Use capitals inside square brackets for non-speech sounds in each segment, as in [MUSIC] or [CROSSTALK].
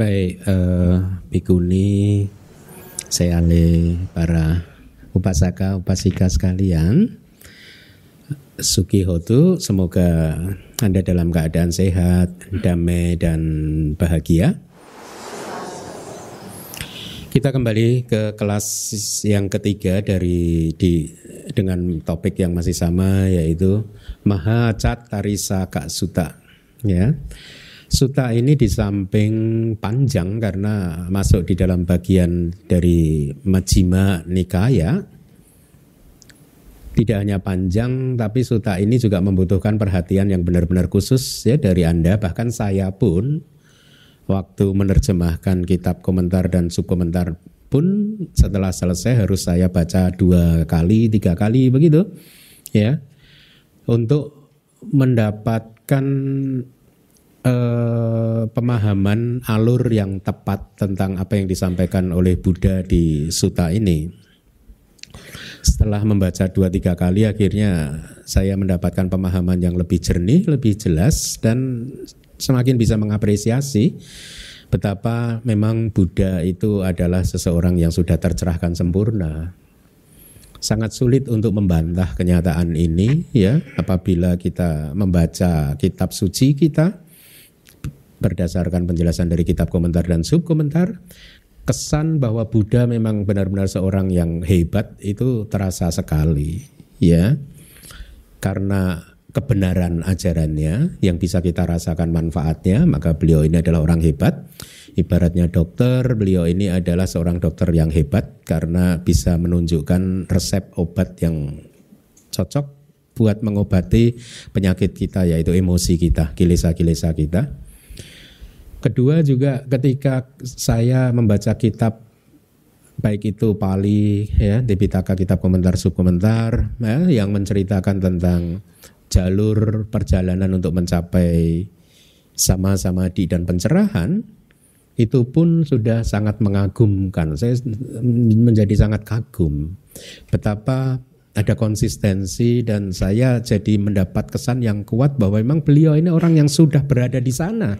Baik, uh, Bikuni, Seale, para upasaka, upasika sekalian. Suki Hotu, semoga Anda dalam keadaan sehat, damai, dan bahagia. Kita kembali ke kelas yang ketiga dari di dengan topik yang masih sama yaitu Maha Cat Tarisa Kak Suta. Ya. Suta ini di samping panjang karena masuk di dalam bagian dari Majima Nikaya. Tidak hanya panjang, tapi suta ini juga membutuhkan perhatian yang benar-benar khusus ya dari Anda. Bahkan saya pun waktu menerjemahkan kitab komentar dan subkomentar pun setelah selesai harus saya baca dua kali, tiga kali begitu, ya, untuk mendapatkan eh, pemahaman alur yang tepat tentang apa yang disampaikan oleh Buddha di suta ini. Setelah membaca dua tiga kali akhirnya saya mendapatkan pemahaman yang lebih jernih, lebih jelas dan semakin bisa mengapresiasi betapa memang Buddha itu adalah seseorang yang sudah tercerahkan sempurna. Sangat sulit untuk membantah kenyataan ini ya apabila kita membaca kitab suci kita berdasarkan penjelasan dari kitab komentar dan subkomentar kesan bahwa Buddha memang benar-benar seorang yang hebat itu terasa sekali ya. Karena kebenaran ajarannya yang bisa kita rasakan manfaatnya maka beliau ini adalah orang hebat. Ibaratnya dokter beliau ini adalah seorang dokter yang hebat karena bisa menunjukkan resep obat yang cocok buat mengobati penyakit kita yaitu emosi kita kilesa-kilesa kita Kedua juga ketika saya membaca kitab baik itu Pali ya Dipitaka kitab komentar subkomentar ya, yang menceritakan tentang jalur perjalanan untuk mencapai sama-sama di dan pencerahan itu pun sudah sangat mengagumkan. Saya menjadi sangat kagum betapa ada konsistensi dan saya jadi mendapat kesan yang kuat bahwa memang beliau ini orang yang sudah berada di sana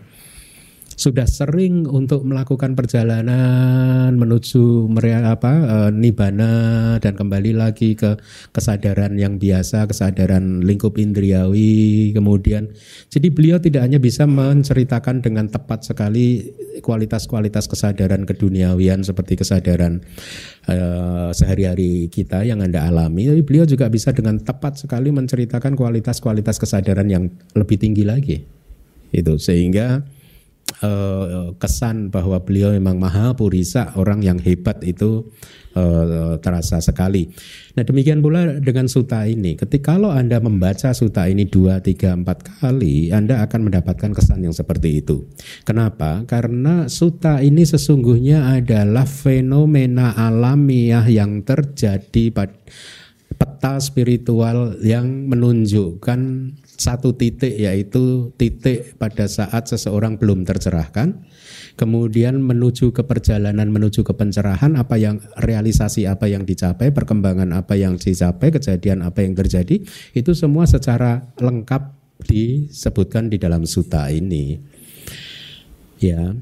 sudah sering untuk melakukan perjalanan menuju apa e, nibana dan kembali lagi ke kesadaran yang biasa, kesadaran lingkup indriawi. Kemudian jadi beliau tidak hanya bisa menceritakan dengan tepat sekali kualitas-kualitas kesadaran keduniawian seperti kesadaran uh, sehari-hari kita yang Anda alami, tapi beliau juga bisa dengan tepat sekali menceritakan kualitas-kualitas kesadaran yang lebih tinggi lagi. Itu sehingga uh, kesan bahwa beliau memang maha purisa orang yang hebat itu uh, terasa sekali. Nah demikian pula dengan suta ini. Ketika kalau anda membaca suta ini dua, tiga, empat kali, anda akan mendapatkan kesan yang seperti itu. Kenapa? Karena suta ini sesungguhnya adalah fenomena alamiah yang terjadi pada peta spiritual yang menunjukkan satu titik yaitu titik pada saat seseorang belum tercerahkan kemudian menuju ke perjalanan menuju ke pencerahan apa yang realisasi apa yang dicapai perkembangan apa yang dicapai kejadian apa yang terjadi itu semua secara lengkap disebutkan di dalam suta ini. Ya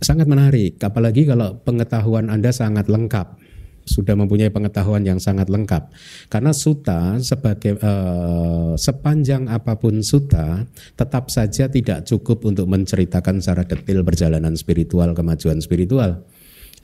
sangat menarik. Apalagi kalau pengetahuan Anda sangat lengkap sudah mempunyai pengetahuan yang sangat lengkap. Karena suta sebagai uh, sepanjang apa pun suta tetap saja tidak cukup untuk menceritakan secara detail perjalanan spiritual, kemajuan spiritual.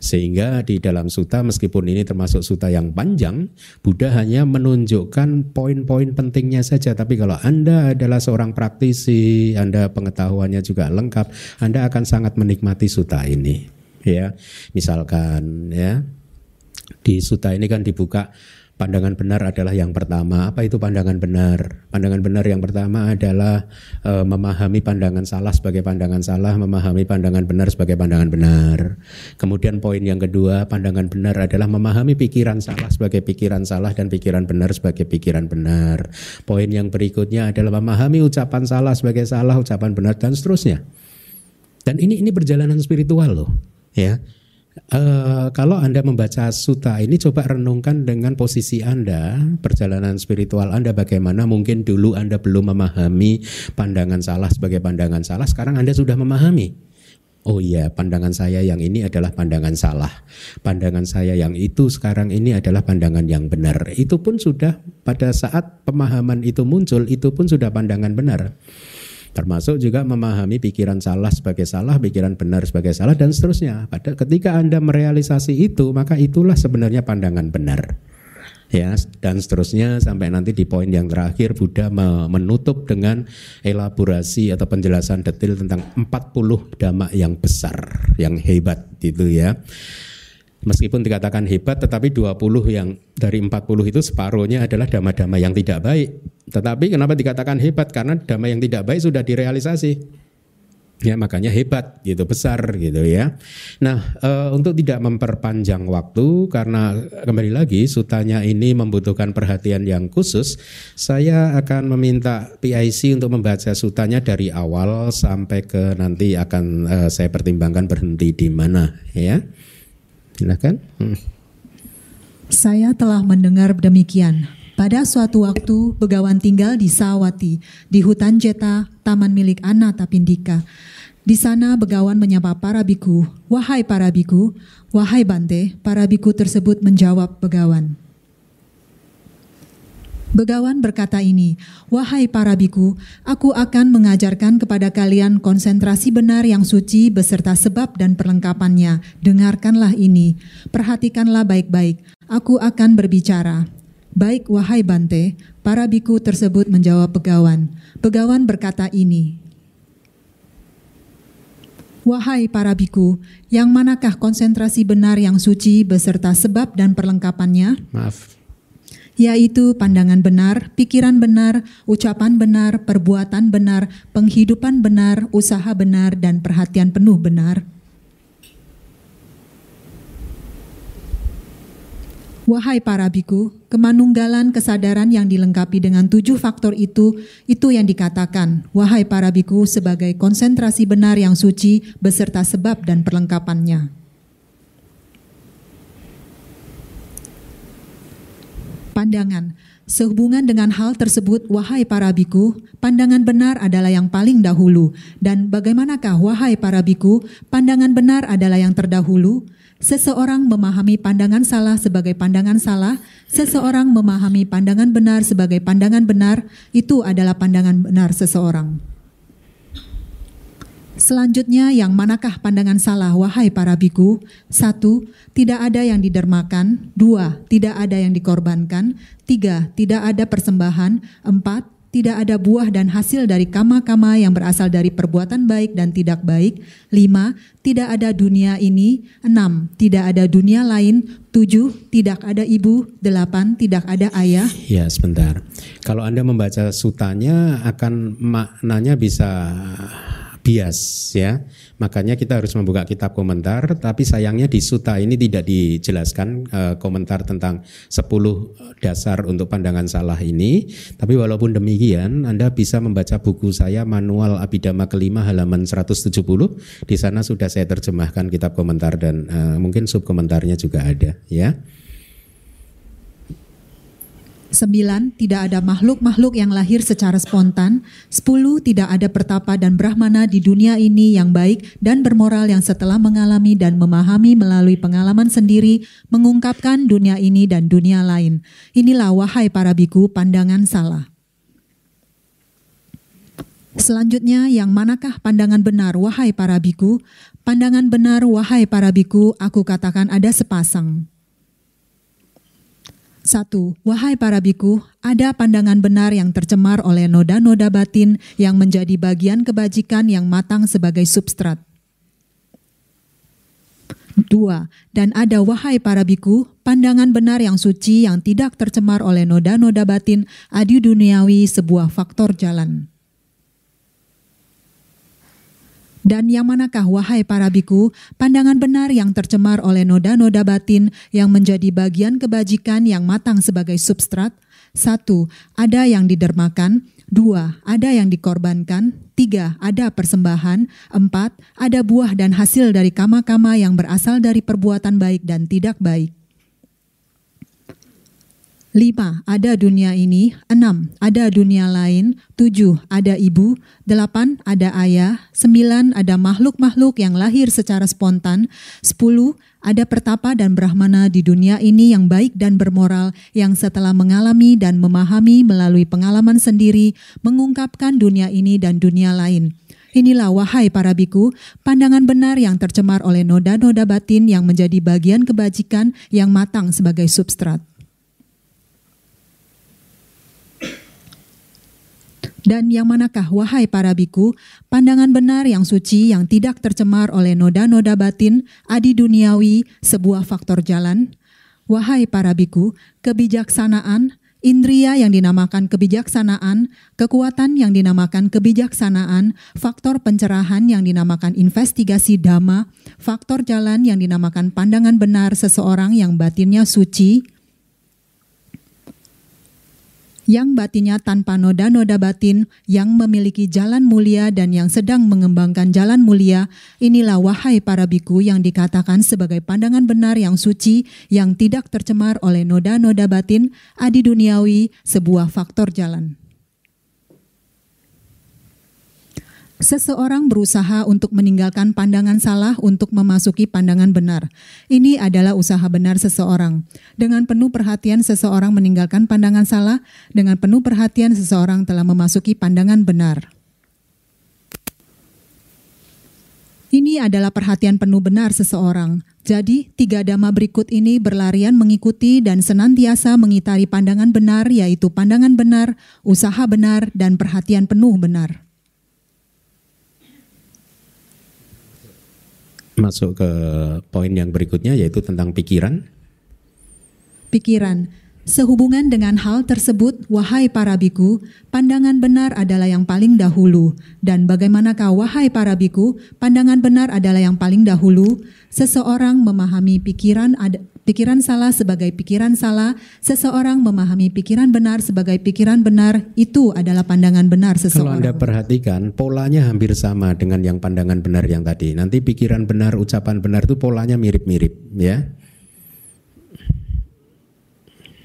Sehingga di dalam suta meskipun ini termasuk suta yang panjang, Buddha hanya menunjukkan poin-poin pentingnya saja. Tapi kalau Anda adalah seorang praktisi, Anda pengetahuannya juga lengkap, Anda akan sangat menikmati suta ini. Ya, misalkan ya di suta ini kan dibuka pandangan benar adalah yang pertama. Apa itu pandangan benar? Pandangan benar yang pertama adalah e, memahami pandangan salah sebagai pandangan salah, memahami pandangan benar sebagai pandangan benar. Kemudian poin yang kedua, pandangan benar adalah memahami pikiran salah sebagai pikiran salah dan pikiran benar sebagai pikiran benar. Poin yang berikutnya adalah memahami ucapan salah sebagai salah, ucapan benar dan seterusnya. Dan ini ini perjalanan spiritual loh, ya Uh, kalau Anda membaca suta ini coba renungkan dengan posisi Anda, perjalanan spiritual Anda bagaimana mungkin dulu Anda belum memahami pandangan salah sebagai pandangan salah, sekarang Anda sudah memahami. Oh iya, pandangan saya yang ini adalah pandangan salah. Pandangan saya yang itu sekarang ini adalah pandangan yang benar. Itu pun sudah pada saat pemahaman itu muncul, itu pun sudah pandangan benar. Termasuk juga memahami pikiran salah sebagai salah, pikiran benar sebagai salah dan seterusnya. Pada ketika Anda merealisasi itu, maka itulah sebenarnya pandangan benar ya dan seterusnya sampai nanti di poin yang terakhir Buddha menutup dengan elaborasi atau penjelasan detail tentang 40 dhamma yang besar, yang hebat gitu ya. Meskipun dikatakan hebat tetapi 20 yang dari 40 itu separuhnya adalah dhamma-dhamma yang tidak baik. Tetapi kenapa dikatakan hebat? Karena dhamma yang tidak baik sudah direalisasi. Ya makanya hebat gitu besar gitu ya. Nah e, untuk tidak memperpanjang waktu karena kembali lagi sutanya ini membutuhkan perhatian yang khusus, saya akan meminta PIC untuk membaca sutanya dari awal sampai ke nanti akan e, saya pertimbangkan berhenti di mana ya. Silakan. Hmm. Saya telah mendengar demikian. Pada suatu waktu, Begawan tinggal di Sawati, di hutan Jeta, taman milik Ana Tapindika. Di sana Begawan menyapa para biku, "Wahai para biku, wahai Bante." Para biku tersebut menjawab Begawan. Begawan berkata ini, "Wahai para biku, aku akan mengajarkan kepada kalian konsentrasi benar yang suci beserta sebab dan perlengkapannya. Dengarkanlah ini, perhatikanlah baik-baik. Aku akan berbicara." Baik, wahai Bante, para biku tersebut menjawab Begawan. Begawan berkata ini, Wahai para biku, yang manakah konsentrasi benar yang suci beserta sebab dan perlengkapannya? Maaf. Yaitu pandangan benar, pikiran benar, ucapan benar, perbuatan benar, penghidupan benar, usaha benar, dan perhatian penuh benar. Wahai para biku, kemanunggalan kesadaran yang dilengkapi dengan tujuh faktor itu, itu yang dikatakan, wahai para biku sebagai konsentrasi benar yang suci beserta sebab dan perlengkapannya. Pandangan, sehubungan dengan hal tersebut, wahai para biku, pandangan benar adalah yang paling dahulu. Dan bagaimanakah, wahai para biku, pandangan benar adalah yang terdahulu? Seseorang memahami pandangan salah sebagai pandangan salah, seseorang memahami pandangan benar sebagai pandangan benar, itu adalah pandangan benar seseorang. Selanjutnya, yang manakah pandangan salah, wahai para biku? Satu, tidak ada yang didermakan. Dua, tidak ada yang dikorbankan. Tiga, tidak ada persembahan. Empat, tidak ada buah dan hasil dari kama-kama yang berasal dari perbuatan baik dan tidak baik. Lima, tidak ada dunia ini. Enam, tidak ada dunia lain. Tujuh, tidak ada ibu. Delapan, tidak ada ayah. Ya, sebentar. Kalau Anda membaca sutanya akan maknanya bisa bias ya. Makanya kita harus membuka kitab komentar, tapi sayangnya di suta ini tidak dijelaskan uh, komentar tentang 10 dasar untuk pandangan salah ini. Tapi walaupun demikian, Anda bisa membaca buku saya Manual Abidama kelima halaman 170. Di sana sudah saya terjemahkan kitab komentar dan uh, mungkin sub komentarnya juga ada ya. Sembilan, tidak ada makhluk-makhluk yang lahir secara spontan. Sepuluh, tidak ada pertapa dan brahmana di dunia ini yang baik dan bermoral yang setelah mengalami dan memahami melalui pengalaman sendiri, mengungkapkan dunia ini dan dunia lain. Inilah wahai para biku pandangan salah. Selanjutnya, yang manakah pandangan benar, wahai para biku? Pandangan benar, wahai para biku, aku katakan ada sepasang. Satu, wahai para biku, ada pandangan benar yang tercemar oleh noda-noda batin yang menjadi bagian kebajikan yang matang sebagai substrat. Dua, dan ada wahai para biku, pandangan benar yang suci yang tidak tercemar oleh noda-noda batin adi duniawi sebuah faktor jalan. Dan yang manakah wahai para biku, pandangan benar yang tercemar oleh noda-noda batin yang menjadi bagian kebajikan yang matang sebagai substrat? Satu, ada yang didermakan. Dua, ada yang dikorbankan. Tiga, ada persembahan. Empat, ada buah dan hasil dari kama-kama yang berasal dari perbuatan baik dan tidak baik. Lima, ada dunia ini. Enam, ada dunia lain. Tujuh, ada ibu. Delapan, ada ayah. Sembilan, ada makhluk-makhluk yang lahir secara spontan. Sepuluh, ada pertapa dan brahmana di dunia ini yang baik dan bermoral, yang setelah mengalami dan memahami melalui pengalaman sendiri, mengungkapkan dunia ini dan dunia lain. Inilah wahai para biku, pandangan benar yang tercemar oleh noda-noda batin yang menjadi bagian kebajikan yang matang sebagai substrat. Dan yang manakah, wahai para biku, pandangan benar yang suci yang tidak tercemar oleh noda-noda batin, adi duniawi, sebuah faktor jalan? Wahai para biku, kebijaksanaan, indria yang dinamakan kebijaksanaan, kekuatan yang dinamakan kebijaksanaan, faktor pencerahan yang dinamakan investigasi dhamma, faktor jalan yang dinamakan pandangan benar seseorang yang batinnya suci, yang batinnya tanpa noda-noda batin, yang memiliki jalan mulia dan yang sedang mengembangkan jalan mulia, inilah wahai para biku yang dikatakan sebagai pandangan benar yang suci, yang tidak tercemar oleh noda-noda batin, adi duniawi, sebuah faktor jalan. Seseorang berusaha untuk meninggalkan pandangan salah untuk memasuki pandangan benar. Ini adalah usaha benar seseorang. Dengan penuh perhatian, seseorang meninggalkan pandangan salah. Dengan penuh perhatian, seseorang telah memasuki pandangan benar. Ini adalah perhatian penuh benar seseorang. Jadi, tiga dhamma berikut ini berlarian mengikuti dan senantiasa mengitari pandangan benar, yaitu pandangan benar, usaha benar, dan perhatian penuh benar. Masuk ke poin yang berikutnya yaitu tentang pikiran. Pikiran. Sehubungan dengan hal tersebut, wahai para biku, pandangan benar adalah yang paling dahulu. Dan bagaimanakah wahai para biku, pandangan benar adalah yang paling dahulu? Seseorang memahami pikiran ada, pikiran salah sebagai pikiran salah, seseorang memahami pikiran benar sebagai pikiran benar, itu adalah pandangan benar seseorang. Kalau Anda perhatikan, polanya hampir sama dengan yang pandangan benar yang tadi. Nanti pikiran benar, ucapan benar itu polanya mirip-mirip, ya.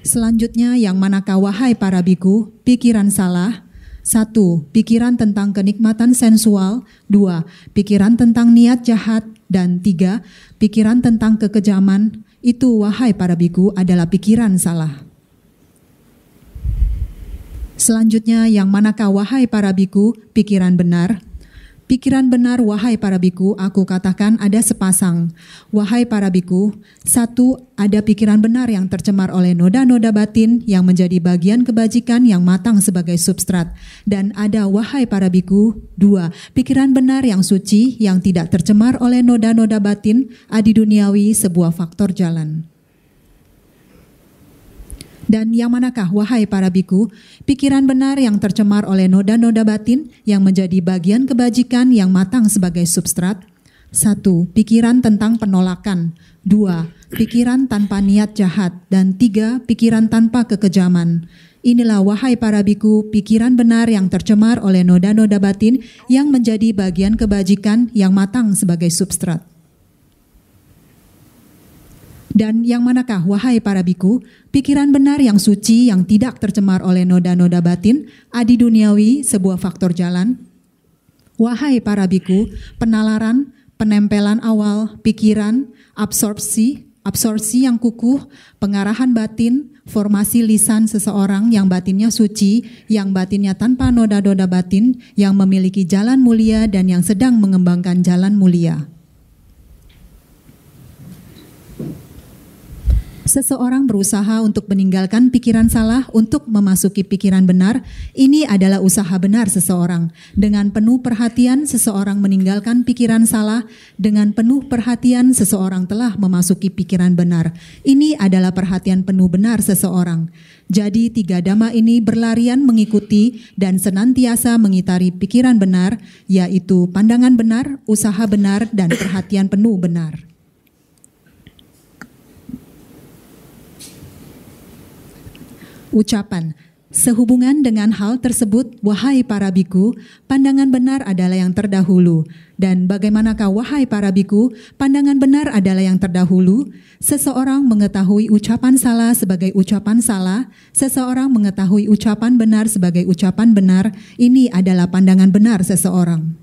Selanjutnya yang manakah wahai para biku, pikiran salah, satu, pikiran tentang kenikmatan sensual. Dua, pikiran tentang niat jahat. Dan tiga, pikiran tentang kekejaman. Itu, wahai para biku, adalah pikiran salah. Selanjutnya, yang manakah wahai para biku, pikiran benar? Pikiran benar, wahai para biku, aku katakan ada sepasang. Wahai para biku, satu, ada pikiran benar yang tercemar oleh noda-noda batin yang menjadi bagian kebajikan yang matang sebagai substrat. Dan ada, wahai para biku, dua, pikiran benar yang suci yang tidak tercemar oleh noda-noda batin, adi duniawi, sebuah faktor jalan. Dan yang manakah, wahai para biku, pikiran benar yang tercemar oleh noda-noda batin yang menjadi bagian kebajikan yang matang sebagai substrat? Satu, pikiran tentang penolakan. Dua, pikiran tanpa niat jahat. Dan tiga, pikiran tanpa kekejaman. Inilah wahai para biku, pikiran benar yang tercemar oleh noda-noda batin yang menjadi bagian kebajikan yang matang sebagai substrat. Dan yang manakah, wahai para biku, pikiran benar yang suci yang tidak tercemar oleh noda-noda batin, adi duniawi, sebuah faktor jalan? Wahai para biku, penalaran, penempelan awal, pikiran, absorpsi, absorpsi yang kukuh, pengarahan batin, formasi lisan seseorang yang batinnya suci, yang batinnya tanpa noda-noda batin, yang memiliki jalan mulia dan yang sedang mengembangkan jalan mulia. Seseorang berusaha untuk meninggalkan pikiran salah untuk memasuki pikiran benar, ini adalah usaha benar seseorang. Dengan penuh perhatian, seseorang meninggalkan pikiran salah. Dengan penuh perhatian, seseorang telah memasuki pikiran benar. Ini adalah perhatian penuh benar seseorang. Jadi tiga dhamma ini berlarian mengikuti dan senantiasa mengitari pikiran benar, yaitu pandangan benar, usaha benar, dan perhatian penuh benar. Ucapan Sehubungan dengan hal tersebut, wahai para biku, pandangan benar adalah yang terdahulu. Dan bagaimanakah wahai para biku, pandangan benar adalah yang terdahulu? Seseorang mengetahui ucapan salah sebagai ucapan salah, seseorang mengetahui ucapan benar sebagai ucapan benar, ini adalah pandangan benar seseorang.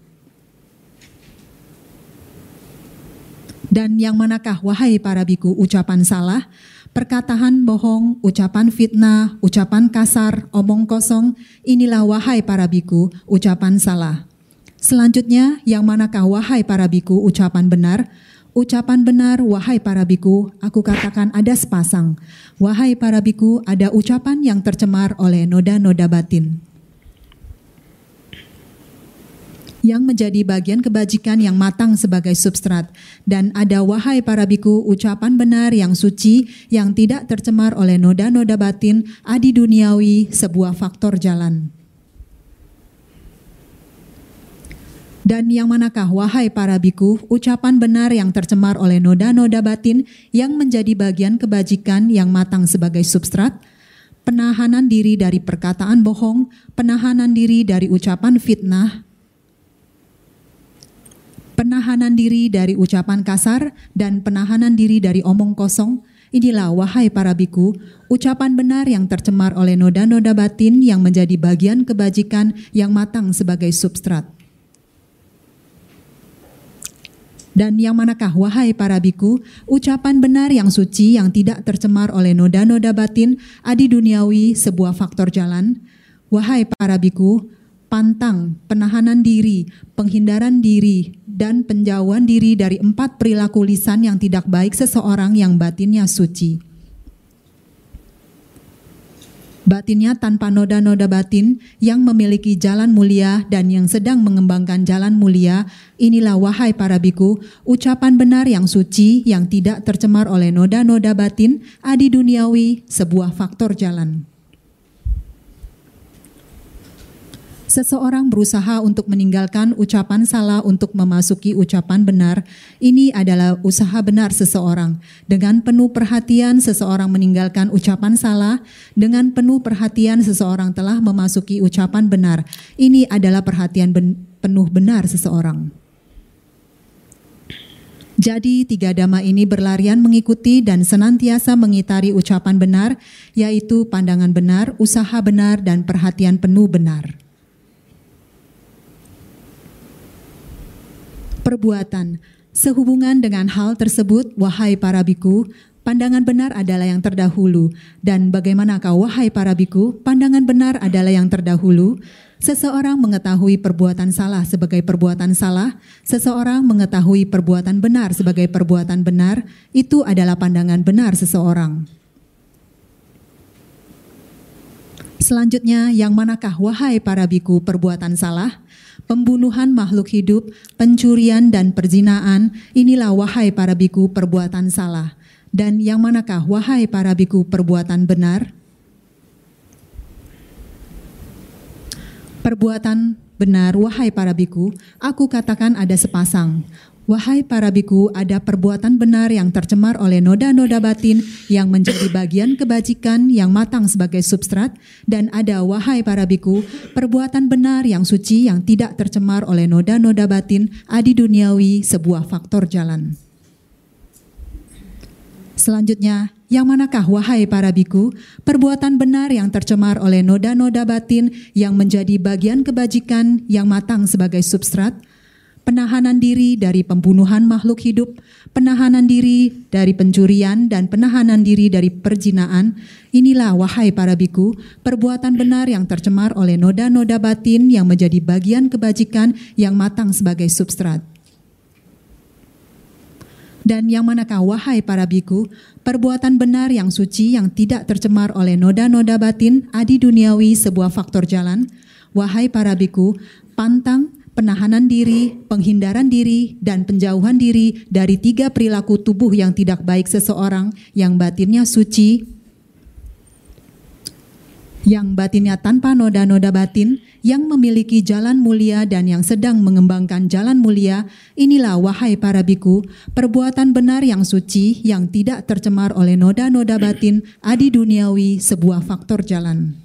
Dan yang manakah wahai para biku ucapan salah? Perkataan bohong, ucapan fitnah, ucapan kasar, omong kosong, inilah wahai para biku, ucapan salah. Selanjutnya, yang manakah wahai para biku ucapan benar? Ucapan benar, wahai para biku, aku katakan ada sepasang. Wahai para biku, ada ucapan yang tercemar oleh noda-noda batin. Yang menjadi bagian kebajikan yang matang sebagai substrat. Dan ada wahai para biku ucapan benar yang suci yang tidak tercemar oleh noda-noda batin adi duniawi sebuah faktor jalan. Dan yang manakah wahai para biku ucapan benar yang tercemar oleh noda-noda batin yang menjadi bagian kebajikan yang matang sebagai substrat? Penahanan diri dari perkataan bohong, penahanan diri dari ucapan fitnah, penahanan diri dari ucapan kasar dan penahanan diri dari omong kosong, inilah wahai para biku, ucapan benar yang tercemar oleh noda-noda batin yang menjadi bagian kebajikan yang matang sebagai substrat. Dan yang manakah wahai para biku, ucapan benar yang suci yang tidak tercemar oleh noda-noda batin adi duniawi sebuah faktor jalan. Wahai para biku, pantang, penahanan diri, penghindaran diri, dan penjauhan diri dari empat perilaku lisan yang tidak baik seseorang yang batinnya suci. Batinnya tanpa noda-noda batin yang memiliki jalan mulia dan yang sedang mengembangkan jalan mulia, inilah wahai para biku, ucapan benar yang suci yang tidak tercemar oleh noda-noda batin, adi duniawi, sebuah faktor jalan. Seseorang berusaha untuk meninggalkan ucapan salah untuk memasuki ucapan benar, ini adalah usaha benar seseorang. Dengan penuh perhatian, seseorang meninggalkan ucapan salah. Dengan penuh perhatian, seseorang telah memasuki ucapan benar. Ini adalah perhatian ben penuh benar seseorang. Jadi tiga dhamma ini berlarian mengikuti dan senantiasa mengitari ucapan benar, yaitu pandangan benar, usaha benar, dan perhatian penuh benar. Perbuatan. Sehubungan dengan hal tersebut, wahai para biku, pandangan benar adalah yang terdahulu. Dan bagaimanakah wahai para biku, pandangan benar adalah yang terdahulu? Seseorang mengetahui perbuatan salah sebagai perbuatan salah, seseorang mengetahui perbuatan benar sebagai perbuatan benar, itu adalah pandangan benar seseorang. Selanjutnya, yang manakah wahai para biku perbuatan salah? Pembunuhan makhluk hidup, pencurian dan perzinaan, inilah wahai para biku perbuatan salah. Dan yang manakah wahai para biku perbuatan benar? Perbuatan benar, wahai para biku, aku katakan ada sepasang. Wahai para biku, ada perbuatan benar yang tercemar oleh noda-noda batin yang menjadi bagian kebajikan yang matang sebagai substrat, dan ada, wahai para biku, perbuatan benar yang suci yang tidak tercemar oleh noda-noda batin adi duniawi sebuah faktor jalan. Selanjutnya, yang manakah wahai para biku, perbuatan benar yang tercemar oleh noda-noda batin yang menjadi bagian kebajikan yang matang sebagai substrat, penahanan diri dari pembunuhan makhluk hidup, penahanan diri dari pencurian, dan penahanan diri dari perjinaan. Inilah, wahai para biku, perbuatan benar yang tercemar oleh noda-noda batin yang menjadi bagian kebajikan yang matang sebagai substrat. Dan yang manakah wahai para biku, perbuatan benar yang suci yang tidak tercemar oleh noda-noda batin adi duniawi sebuah faktor jalan, wahai para biku, pantang, penahanan diri, penghindaran diri, dan penjauhan diri dari tiga perilaku tubuh yang tidak baik seseorang yang batinnya suci, yang batinnya tanpa noda-noda batin, yang memiliki jalan mulia dan yang sedang mengembangkan jalan mulia, inilah wahai para biku, perbuatan benar yang suci yang tidak tercemar oleh noda-noda batin adi duniawi sebuah faktor jalan.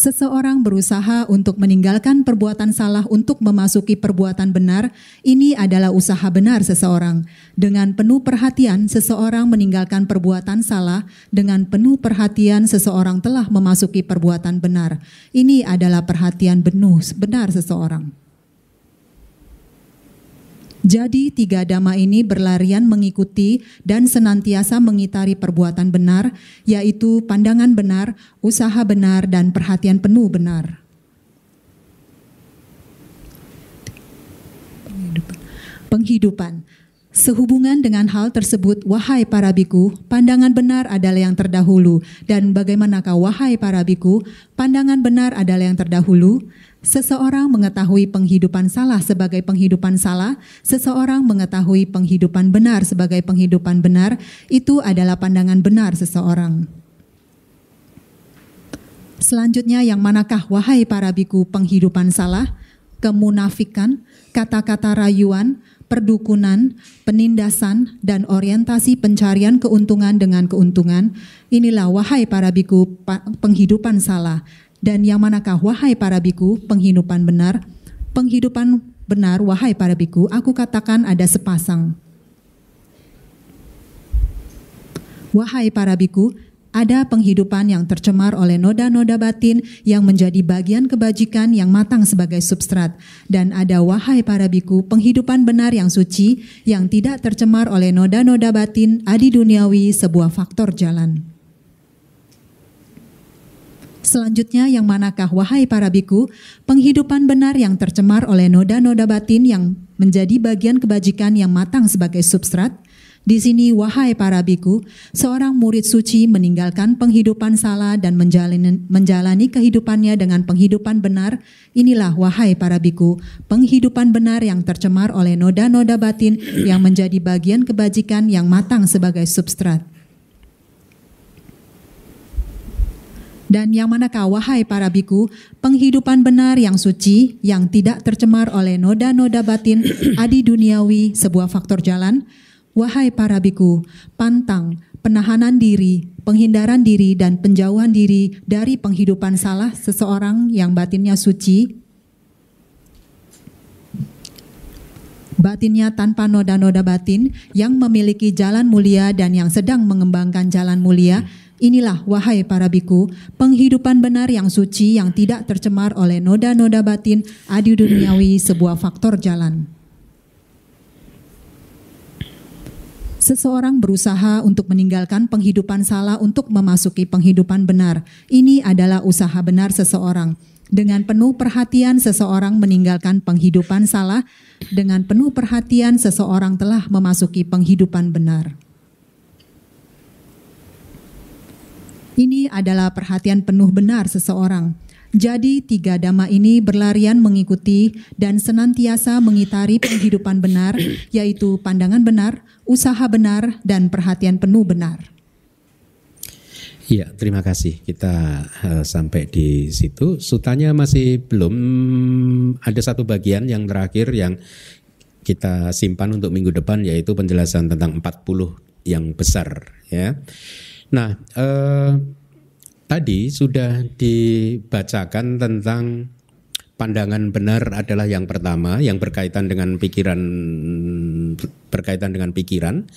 Seseorang berusaha untuk meninggalkan perbuatan salah untuk memasuki perbuatan benar, ini adalah usaha benar seseorang. Dengan penuh perhatian, seseorang meninggalkan perbuatan salah. Dengan penuh perhatian, seseorang telah memasuki perbuatan benar. Ini adalah perhatian penuh benar seseorang. Jadi tiga dhamma ini berlarian mengikuti dan senantiasa mengitari perbuatan benar, yaitu pandangan benar, usaha benar, dan perhatian penuh benar. Penghidupan. Sehubungan dengan hal tersebut, wahai para biku, pandangan benar adalah yang terdahulu. Dan bagaimanakah wahai para biku, pandangan benar adalah yang terdahulu? Seseorang mengetahui penghidupan salah sebagai penghidupan salah, seseorang mengetahui penghidupan benar sebagai penghidupan benar, itu adalah pandangan benar seseorang. Selanjutnya yang manakah wahai para biku penghidupan salah, kemunafikan, kata-kata rayuan, perdukunan, penindasan, dan orientasi pencarian keuntungan dengan keuntungan, inilah wahai para biku penghidupan salah dan yang manakah wahai para biku penghidupan benar? Penghidupan benar wahai para biku, aku katakan ada sepasang. Wahai para biku, ada penghidupan yang tercemar oleh noda-noda batin yang menjadi bagian kebajikan yang matang sebagai substrat. Dan ada wahai para biku, penghidupan benar yang suci yang tidak tercemar oleh noda-noda batin adi duniawi sebuah faktor jalan. Selanjutnya yang manakah wahai para biku, penghidupan benar yang tercemar oleh noda-noda batin yang menjadi bagian kebajikan yang matang sebagai substrat? Di sini wahai para biku, seorang murid suci meninggalkan penghidupan salah dan menjalani, menjalani kehidupannya dengan penghidupan benar. Inilah wahai para biku, penghidupan benar yang tercemar oleh noda-noda batin yang menjadi bagian kebajikan yang matang sebagai substrat. Dan yang manakah wahai para biku, penghidupan benar yang suci, yang tidak tercemar oleh noda-noda batin adi duniawi, sebuah faktor jalan? Wahai para biku, pantang, penahanan diri, penghindaran diri, dan penjauhan diri dari penghidupan salah seseorang yang batinnya suci, batinnya tanpa noda-noda batin, yang memiliki jalan mulia dan yang sedang mengembangkan jalan mulia, Inilah wahai para biku, penghidupan benar yang suci yang tidak tercemar oleh noda-noda batin adi duniawi sebuah faktor jalan. Seseorang berusaha untuk meninggalkan penghidupan salah untuk memasuki penghidupan benar. Ini adalah usaha benar seseorang. Dengan penuh perhatian seseorang meninggalkan penghidupan salah, dengan penuh perhatian seseorang telah memasuki penghidupan benar. Ini adalah perhatian penuh benar seseorang. Jadi tiga dhamma ini berlarian mengikuti dan senantiasa mengitari penghidupan benar, yaitu pandangan benar, usaha benar, dan perhatian penuh benar. Iya, terima kasih. Kita uh, sampai di situ. Sutanya masih belum ada satu bagian yang terakhir yang kita simpan untuk minggu depan yaitu penjelasan tentang 40 yang besar ya. Nah, eh, tadi sudah dibacakan tentang pandangan benar adalah yang pertama yang berkaitan dengan pikiran berkaitan dengan pikiran.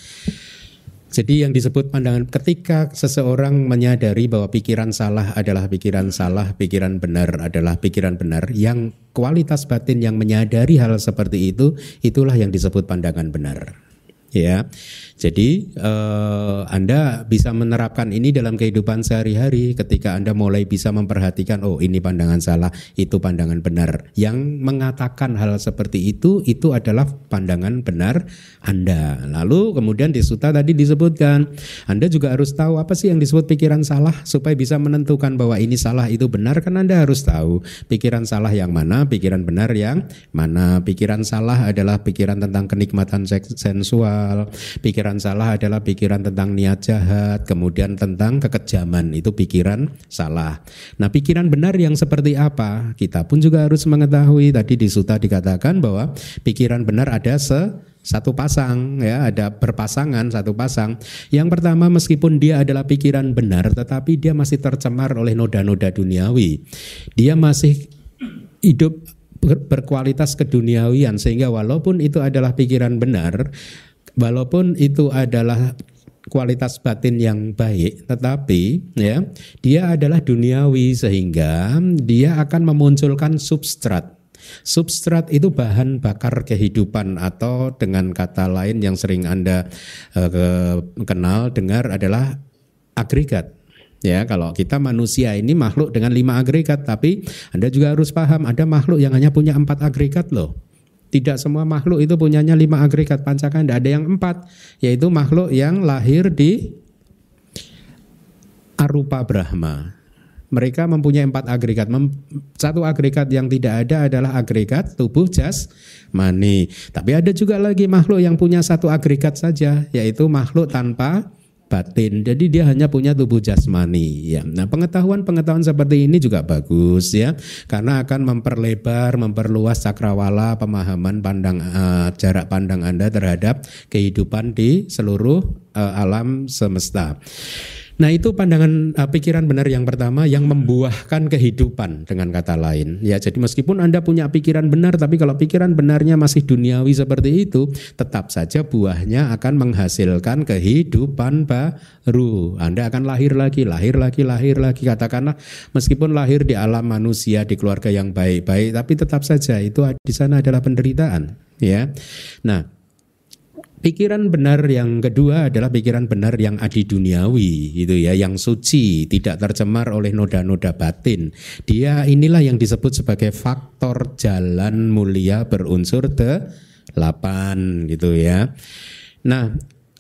Jadi yang disebut pandangan ketika seseorang menyadari bahwa pikiran salah adalah pikiran salah, pikiran benar adalah pikiran benar, yang kualitas batin yang menyadari hal seperti itu itulah yang disebut pandangan benar. Ya. Jadi uh, Anda bisa menerapkan ini dalam kehidupan sehari-hari ketika Anda mulai bisa memperhatikan oh ini pandangan salah, itu pandangan benar. Yang mengatakan hal seperti itu itu adalah pandangan benar Anda. Lalu kemudian di suta tadi disebutkan Anda juga harus tahu apa sih yang disebut pikiran salah supaya bisa menentukan bahwa ini salah itu benar kan Anda harus tahu pikiran salah yang mana, pikiran benar yang mana. Pikiran salah adalah pikiran tentang kenikmatan seks sensual spiritual. Pikiran salah adalah pikiran tentang niat jahat, kemudian tentang kekejaman itu pikiran salah. Nah, pikiran benar yang seperti apa? Kita pun juga harus mengetahui. Tadi di suta dikatakan bahwa pikiran benar ada se satu pasang ya ada berpasangan satu pasang yang pertama meskipun dia adalah pikiran benar tetapi dia masih tercemar oleh noda-noda duniawi dia masih hidup berkualitas keduniawian sehingga walaupun itu adalah pikiran benar walaupun itu adalah kualitas batin yang baik tetapi ya dia adalah duniawi sehingga dia akan memunculkan substrat Substrat itu bahan bakar kehidupan atau dengan kata lain yang sering Anda uh, kenal dengar adalah agregat. Ya, kalau kita manusia ini makhluk dengan lima agregat, tapi Anda juga harus paham ada makhluk yang hanya punya empat agregat loh. Tidak semua makhluk itu punyanya lima agregat pancakanda, ada yang empat, yaitu makhluk yang lahir di arupa Brahma mereka mempunyai empat agregat. Satu agregat yang tidak ada adalah agregat tubuh jas mani. Tapi ada juga lagi makhluk yang punya satu agregat saja, yaitu makhluk tanpa batin. Jadi dia hanya punya tubuh jasmani ya. Nah, pengetahuan-pengetahuan seperti ini juga bagus ya karena akan memperlebar, memperluas cakrawala pemahaman pandang uh, jarak pandang Anda terhadap kehidupan di seluruh uh, alam semesta. Nah itu pandangan uh, pikiran benar yang pertama yang membuahkan kehidupan dengan kata lain. Ya jadi meskipun Anda punya pikiran benar tapi kalau pikiran benarnya masih duniawi seperti itu, tetap saja buahnya akan menghasilkan kehidupan baru. Anda akan lahir lagi, lahir lagi, lahir lagi. Katakanlah meskipun lahir di alam manusia di keluarga yang baik-baik, tapi tetap saja itu di sana adalah penderitaan. Ya, nah Pikiran benar yang kedua adalah pikiran benar yang adi duniawi gitu ya, yang suci, tidak tercemar oleh noda-noda batin. Dia inilah yang disebut sebagai faktor jalan mulia berunsur delapan gitu ya. Nah,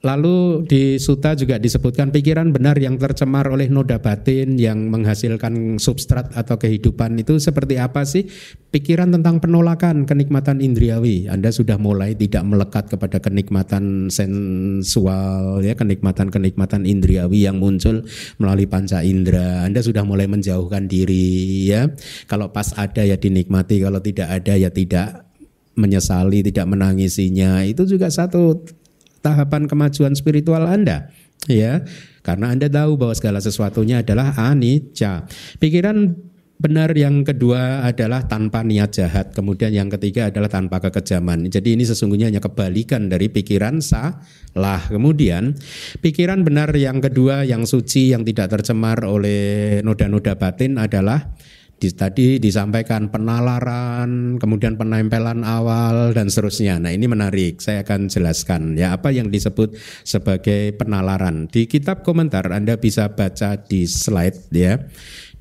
Lalu di suta juga disebutkan pikiran benar yang tercemar oleh noda batin yang menghasilkan substrat atau kehidupan itu seperti apa sih? Pikiran tentang penolakan kenikmatan indriawi. Anda sudah mulai tidak melekat kepada kenikmatan sensual ya, kenikmatan-kenikmatan indriawi yang muncul melalui panca indera. Anda sudah mulai menjauhkan diri ya. Kalau pas ada ya dinikmati, kalau tidak ada ya tidak menyesali, tidak menangisinya. Itu juga satu tahapan kemajuan spiritual Anda ya karena Anda tahu bahwa segala sesuatunya adalah anicca. Pikiran benar yang kedua adalah tanpa niat jahat, kemudian yang ketiga adalah tanpa kekejaman. Jadi ini sesungguhnya hanya kebalikan dari pikiran salah. Kemudian pikiran benar yang kedua yang suci yang tidak tercemar oleh noda-noda batin adalah di, tadi disampaikan penalaran, kemudian penempelan awal dan seterusnya. Nah, ini menarik. Saya akan jelaskan ya apa yang disebut sebagai penalaran. Di kitab komentar Anda bisa baca di slide ya.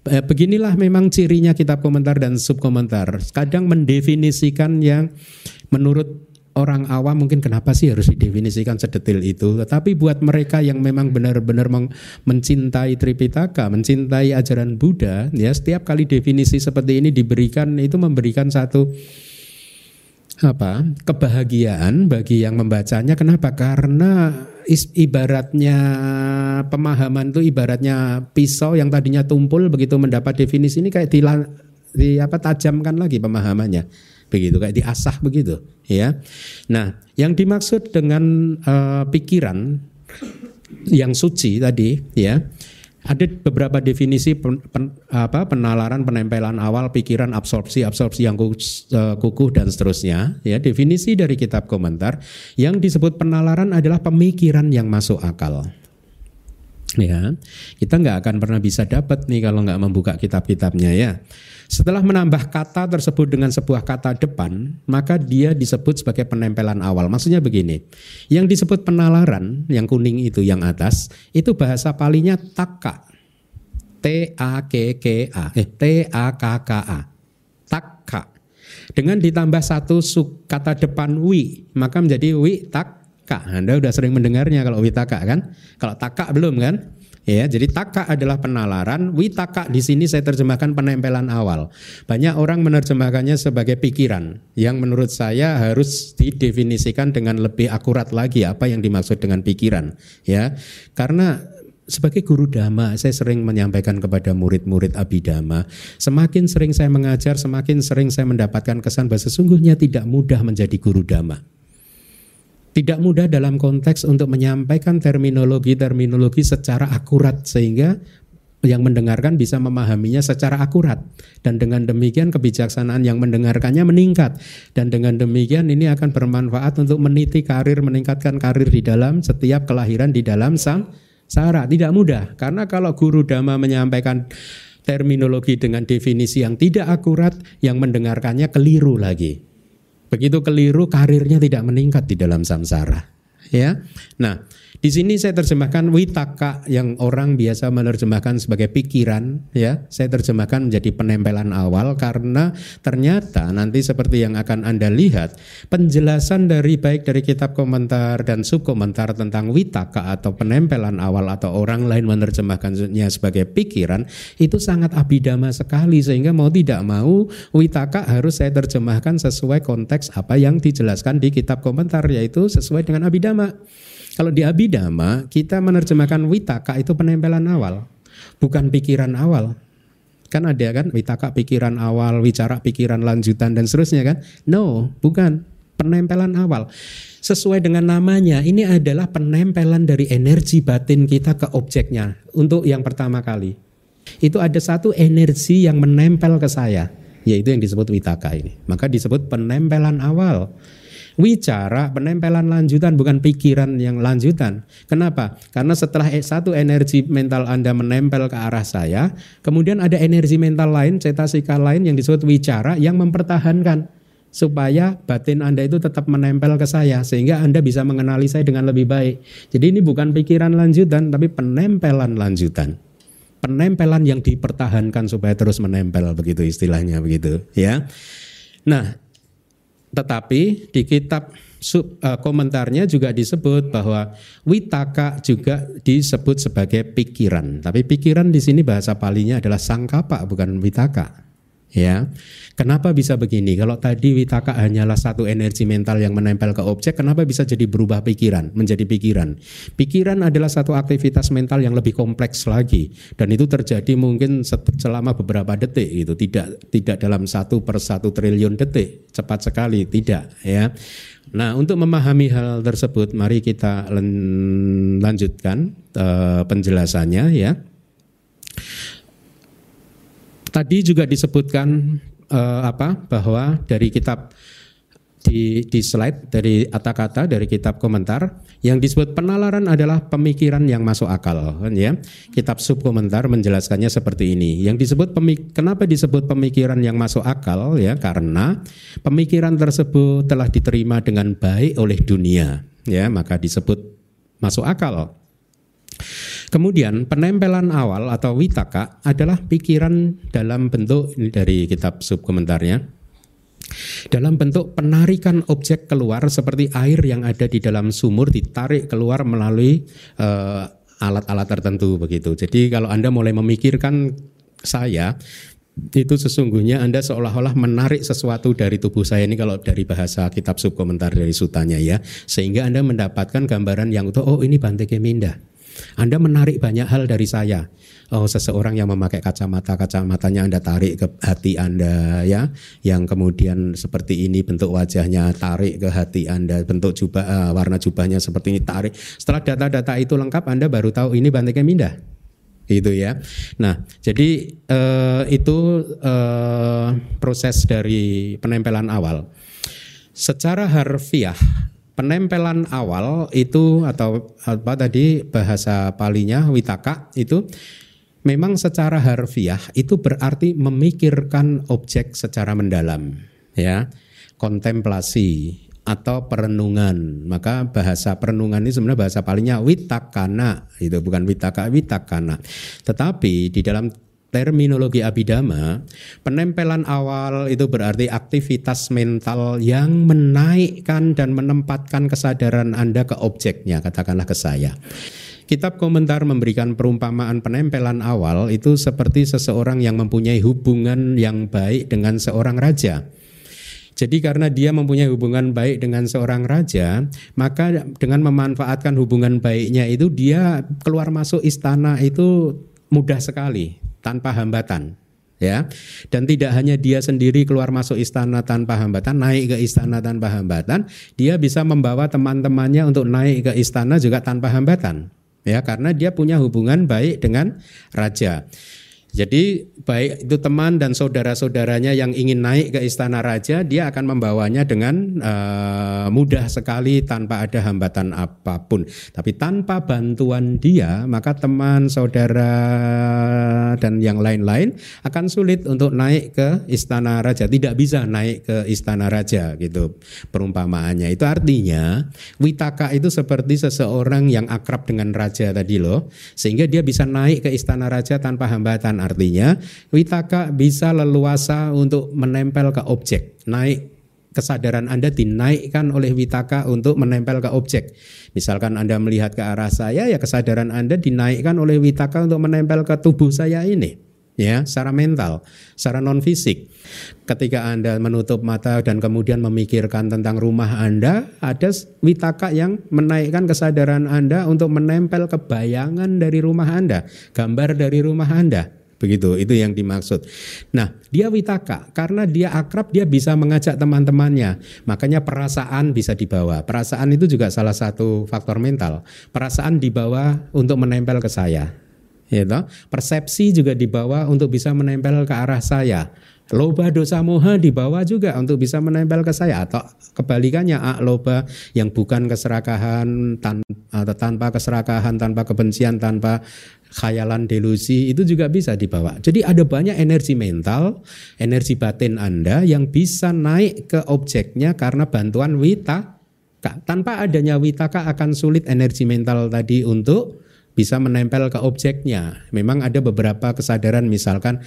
Eh, beginilah memang cirinya kitab komentar dan subkomentar. Kadang mendefinisikan yang menurut orang awam mungkin kenapa sih harus didefinisikan sedetil itu. Tetapi buat mereka yang memang benar-benar mencintai Tripitaka, mencintai ajaran Buddha, ya setiap kali definisi seperti ini diberikan itu memberikan satu apa kebahagiaan bagi yang membacanya. Kenapa? Karena ibaratnya pemahaman itu ibaratnya pisau yang tadinya tumpul begitu mendapat definisi ini kayak di, di apa tajamkan lagi pemahamannya begitu kayak diasah begitu ya. Nah, yang dimaksud dengan uh, pikiran yang suci tadi ya ada beberapa definisi pen, pen, apa, penalaran penempelan awal pikiran absorpsi absorpsi yang uh, kukuh dan seterusnya ya definisi dari kitab komentar yang disebut penalaran adalah pemikiran yang masuk akal ya kita nggak akan pernah bisa dapat nih kalau nggak membuka kitab-kitabnya ya setelah menambah kata tersebut dengan sebuah kata depan, maka dia disebut sebagai penempelan awal. Maksudnya begini, yang disebut penalaran, yang kuning itu yang atas, itu bahasa palinya taka. T A K K A, eh T A K K A. Taka. Dengan ditambah satu kata depan wi, maka menjadi wi taka. Anda sudah sering mendengarnya kalau wi taka kan? Kalau taka belum kan? Ya, jadi taka adalah penalaran, witaka di sini saya terjemahkan penempelan awal. Banyak orang menerjemahkannya sebagai pikiran, yang menurut saya harus didefinisikan dengan lebih akurat lagi apa yang dimaksud dengan pikiran, ya. Karena sebagai guru dhamma, saya sering menyampaikan kepada murid-murid abidama, semakin sering saya mengajar, semakin sering saya mendapatkan kesan bahwa sesungguhnya tidak mudah menjadi guru dhamma tidak mudah dalam konteks untuk menyampaikan terminologi-terminologi secara akurat sehingga yang mendengarkan bisa memahaminya secara akurat. Dan dengan demikian kebijaksanaan yang mendengarkannya meningkat. Dan dengan demikian ini akan bermanfaat untuk meniti karir meningkatkan karir di dalam setiap kelahiran di dalam sang sara tidak mudah karena kalau guru dhamma menyampaikan terminologi dengan definisi yang tidak akurat yang mendengarkannya keliru lagi Begitu keliru karirnya tidak meningkat di dalam samsara. Ya. Nah, di sini saya terjemahkan witaka yang orang biasa menerjemahkan sebagai pikiran, ya. Saya terjemahkan menjadi penempelan awal karena ternyata nanti seperti yang akan Anda lihat, penjelasan dari baik dari kitab komentar dan subkomentar tentang witaka atau penempelan awal atau orang lain menerjemahkannya sebagai pikiran itu sangat abidama sekali sehingga mau tidak mau witaka harus saya terjemahkan sesuai konteks apa yang dijelaskan di kitab komentar yaitu sesuai dengan abidama. Kalau di Abhidhamma kita menerjemahkan witaka itu penempelan awal, bukan pikiran awal. Kan ada kan witaka pikiran awal, wicara pikiran lanjutan dan seterusnya kan? No, bukan penempelan awal. Sesuai dengan namanya, ini adalah penempelan dari energi batin kita ke objeknya untuk yang pertama kali. Itu ada satu energi yang menempel ke saya, yaitu yang disebut witaka ini. Maka disebut penempelan awal. Wicara penempelan lanjutan bukan pikiran yang lanjutan. Kenapa? Karena setelah e, satu energi mental Anda menempel ke arah saya, kemudian ada energi mental lain, cetasika lain yang disebut wicara yang mempertahankan supaya batin Anda itu tetap menempel ke saya sehingga Anda bisa mengenali saya dengan lebih baik. Jadi ini bukan pikiran lanjutan tapi penempelan lanjutan. Penempelan yang dipertahankan supaya terus menempel begitu istilahnya begitu ya. Nah, tetapi di kitab sub, uh, komentarnya juga disebut bahwa witaka juga disebut sebagai pikiran. Tapi pikiran di sini bahasa palinya adalah sangkapa bukan witaka. Ya, kenapa bisa begini? Kalau tadi witaka hanyalah satu energi mental yang menempel ke objek, kenapa bisa jadi berubah pikiran, menjadi pikiran? Pikiran adalah satu aktivitas mental yang lebih kompleks lagi, dan itu terjadi mungkin selama beberapa detik itu, tidak tidak dalam satu per satu triliun detik, cepat sekali, tidak ya. Nah, untuk memahami hal tersebut, mari kita lanjutkan uh, penjelasannya ya. Tadi juga disebutkan uh, apa bahwa dari kitab di, di slide dari kata-kata dari kitab komentar yang disebut penalaran adalah pemikiran yang masuk akal kan ya. Kitab subkomentar menjelaskannya seperti ini. Yang disebut pemik kenapa disebut pemikiran yang masuk akal ya karena pemikiran tersebut telah diterima dengan baik oleh dunia ya maka disebut masuk akal Kemudian penempelan awal atau witaka adalah pikiran dalam bentuk ini dari kitab subkomentarnya dalam bentuk penarikan objek keluar seperti air yang ada di dalam sumur ditarik keluar melalui uh, alat-alat tertentu begitu. Jadi kalau Anda mulai memikirkan saya itu sesungguhnya Anda seolah-olah menarik sesuatu dari tubuh saya ini kalau dari bahasa kitab subkomentar dari sutanya ya sehingga Anda mendapatkan gambaran yang utuh oh ini Bante Keminda anda menarik banyak hal dari saya. Oh, seseorang yang memakai kacamata, kacamatanya Anda tarik ke hati Anda ya, yang kemudian seperti ini bentuk wajahnya tarik ke hati Anda, bentuk jubah uh, warna jubahnya seperti ini tarik. Setelah data-data itu lengkap Anda baru tahu ini Bante mindah. Itu ya. Nah, jadi uh, itu uh, proses dari penempelan awal. Secara harfiah penempelan awal itu atau apa tadi bahasa palinya witaka itu memang secara harfiah itu berarti memikirkan objek secara mendalam ya. Kontemplasi atau perenungan. Maka bahasa perenungan ini sebenarnya bahasa palingnya witakana itu bukan witaka witakana. Tetapi di dalam terminologi abidama, penempelan awal itu berarti aktivitas mental yang menaikkan dan menempatkan kesadaran Anda ke objeknya, katakanlah ke saya. kitab komentar memberikan perumpamaan penempelan awal itu seperti seseorang yang mempunyai hubungan yang baik dengan seorang raja. Jadi karena dia mempunyai hubungan baik dengan seorang raja, maka dengan memanfaatkan hubungan baiknya itu dia keluar masuk istana itu mudah sekali tanpa hambatan ya. Dan tidak hanya dia sendiri keluar masuk istana tanpa hambatan naik ke istana tanpa hambatan dia bisa membawa teman-temannya untuk naik ke istana juga tanpa hambatan ya. Karena dia punya hubungan baik dengan raja jadi baik itu teman dan saudara-saudaranya yang ingin naik ke istana raja, dia akan membawanya dengan uh, mudah sekali tanpa ada hambatan apa pun. Tapi tanpa bantuan dia, maka teman, saudara dan yang lain-lain akan sulit untuk naik ke istana raja. Tidak bisa naik ke istana raja gitu perumpamaannya. Itu artinya witaka itu seperti seseorang yang akrab dengan raja tadi loh, sehingga dia bisa naik ke istana raja tanpa hambatan Artinya witaka bisa leluasa untuk menempel ke objek, naik kesadaran Anda dinaikkan oleh witaka untuk menempel ke objek. Misalkan Anda melihat ke arah saya, ya kesadaran Anda dinaikkan oleh witaka untuk menempel ke tubuh saya ini. Ya, secara mental, secara non fisik. Ketika Anda menutup mata dan kemudian memikirkan tentang rumah Anda, ada witaka yang menaikkan kesadaran Anda untuk menempel ke bayangan dari rumah Anda, gambar dari rumah Anda. Begitu, itu yang dimaksud. Nah, dia witaka karena dia akrab dia bisa mengajak teman-temannya. Makanya perasaan bisa dibawa. Perasaan itu juga salah satu faktor mental. Perasaan dibawa untuk menempel ke saya. Gitu. Persepsi juga dibawa untuk bisa menempel ke arah saya. Loba dosa moha dibawa juga untuk bisa menempel ke saya atau kebalikannya a loba yang bukan keserakahan tan, atau tanpa keserakahan, tanpa kebencian, tanpa khayalan delusi itu juga bisa dibawa. Jadi ada banyak energi mental, energi batin Anda yang bisa naik ke objeknya karena bantuan wita. Tanpa adanya witaka akan sulit energi mental tadi untuk bisa menempel ke objeknya. Memang ada beberapa kesadaran misalkan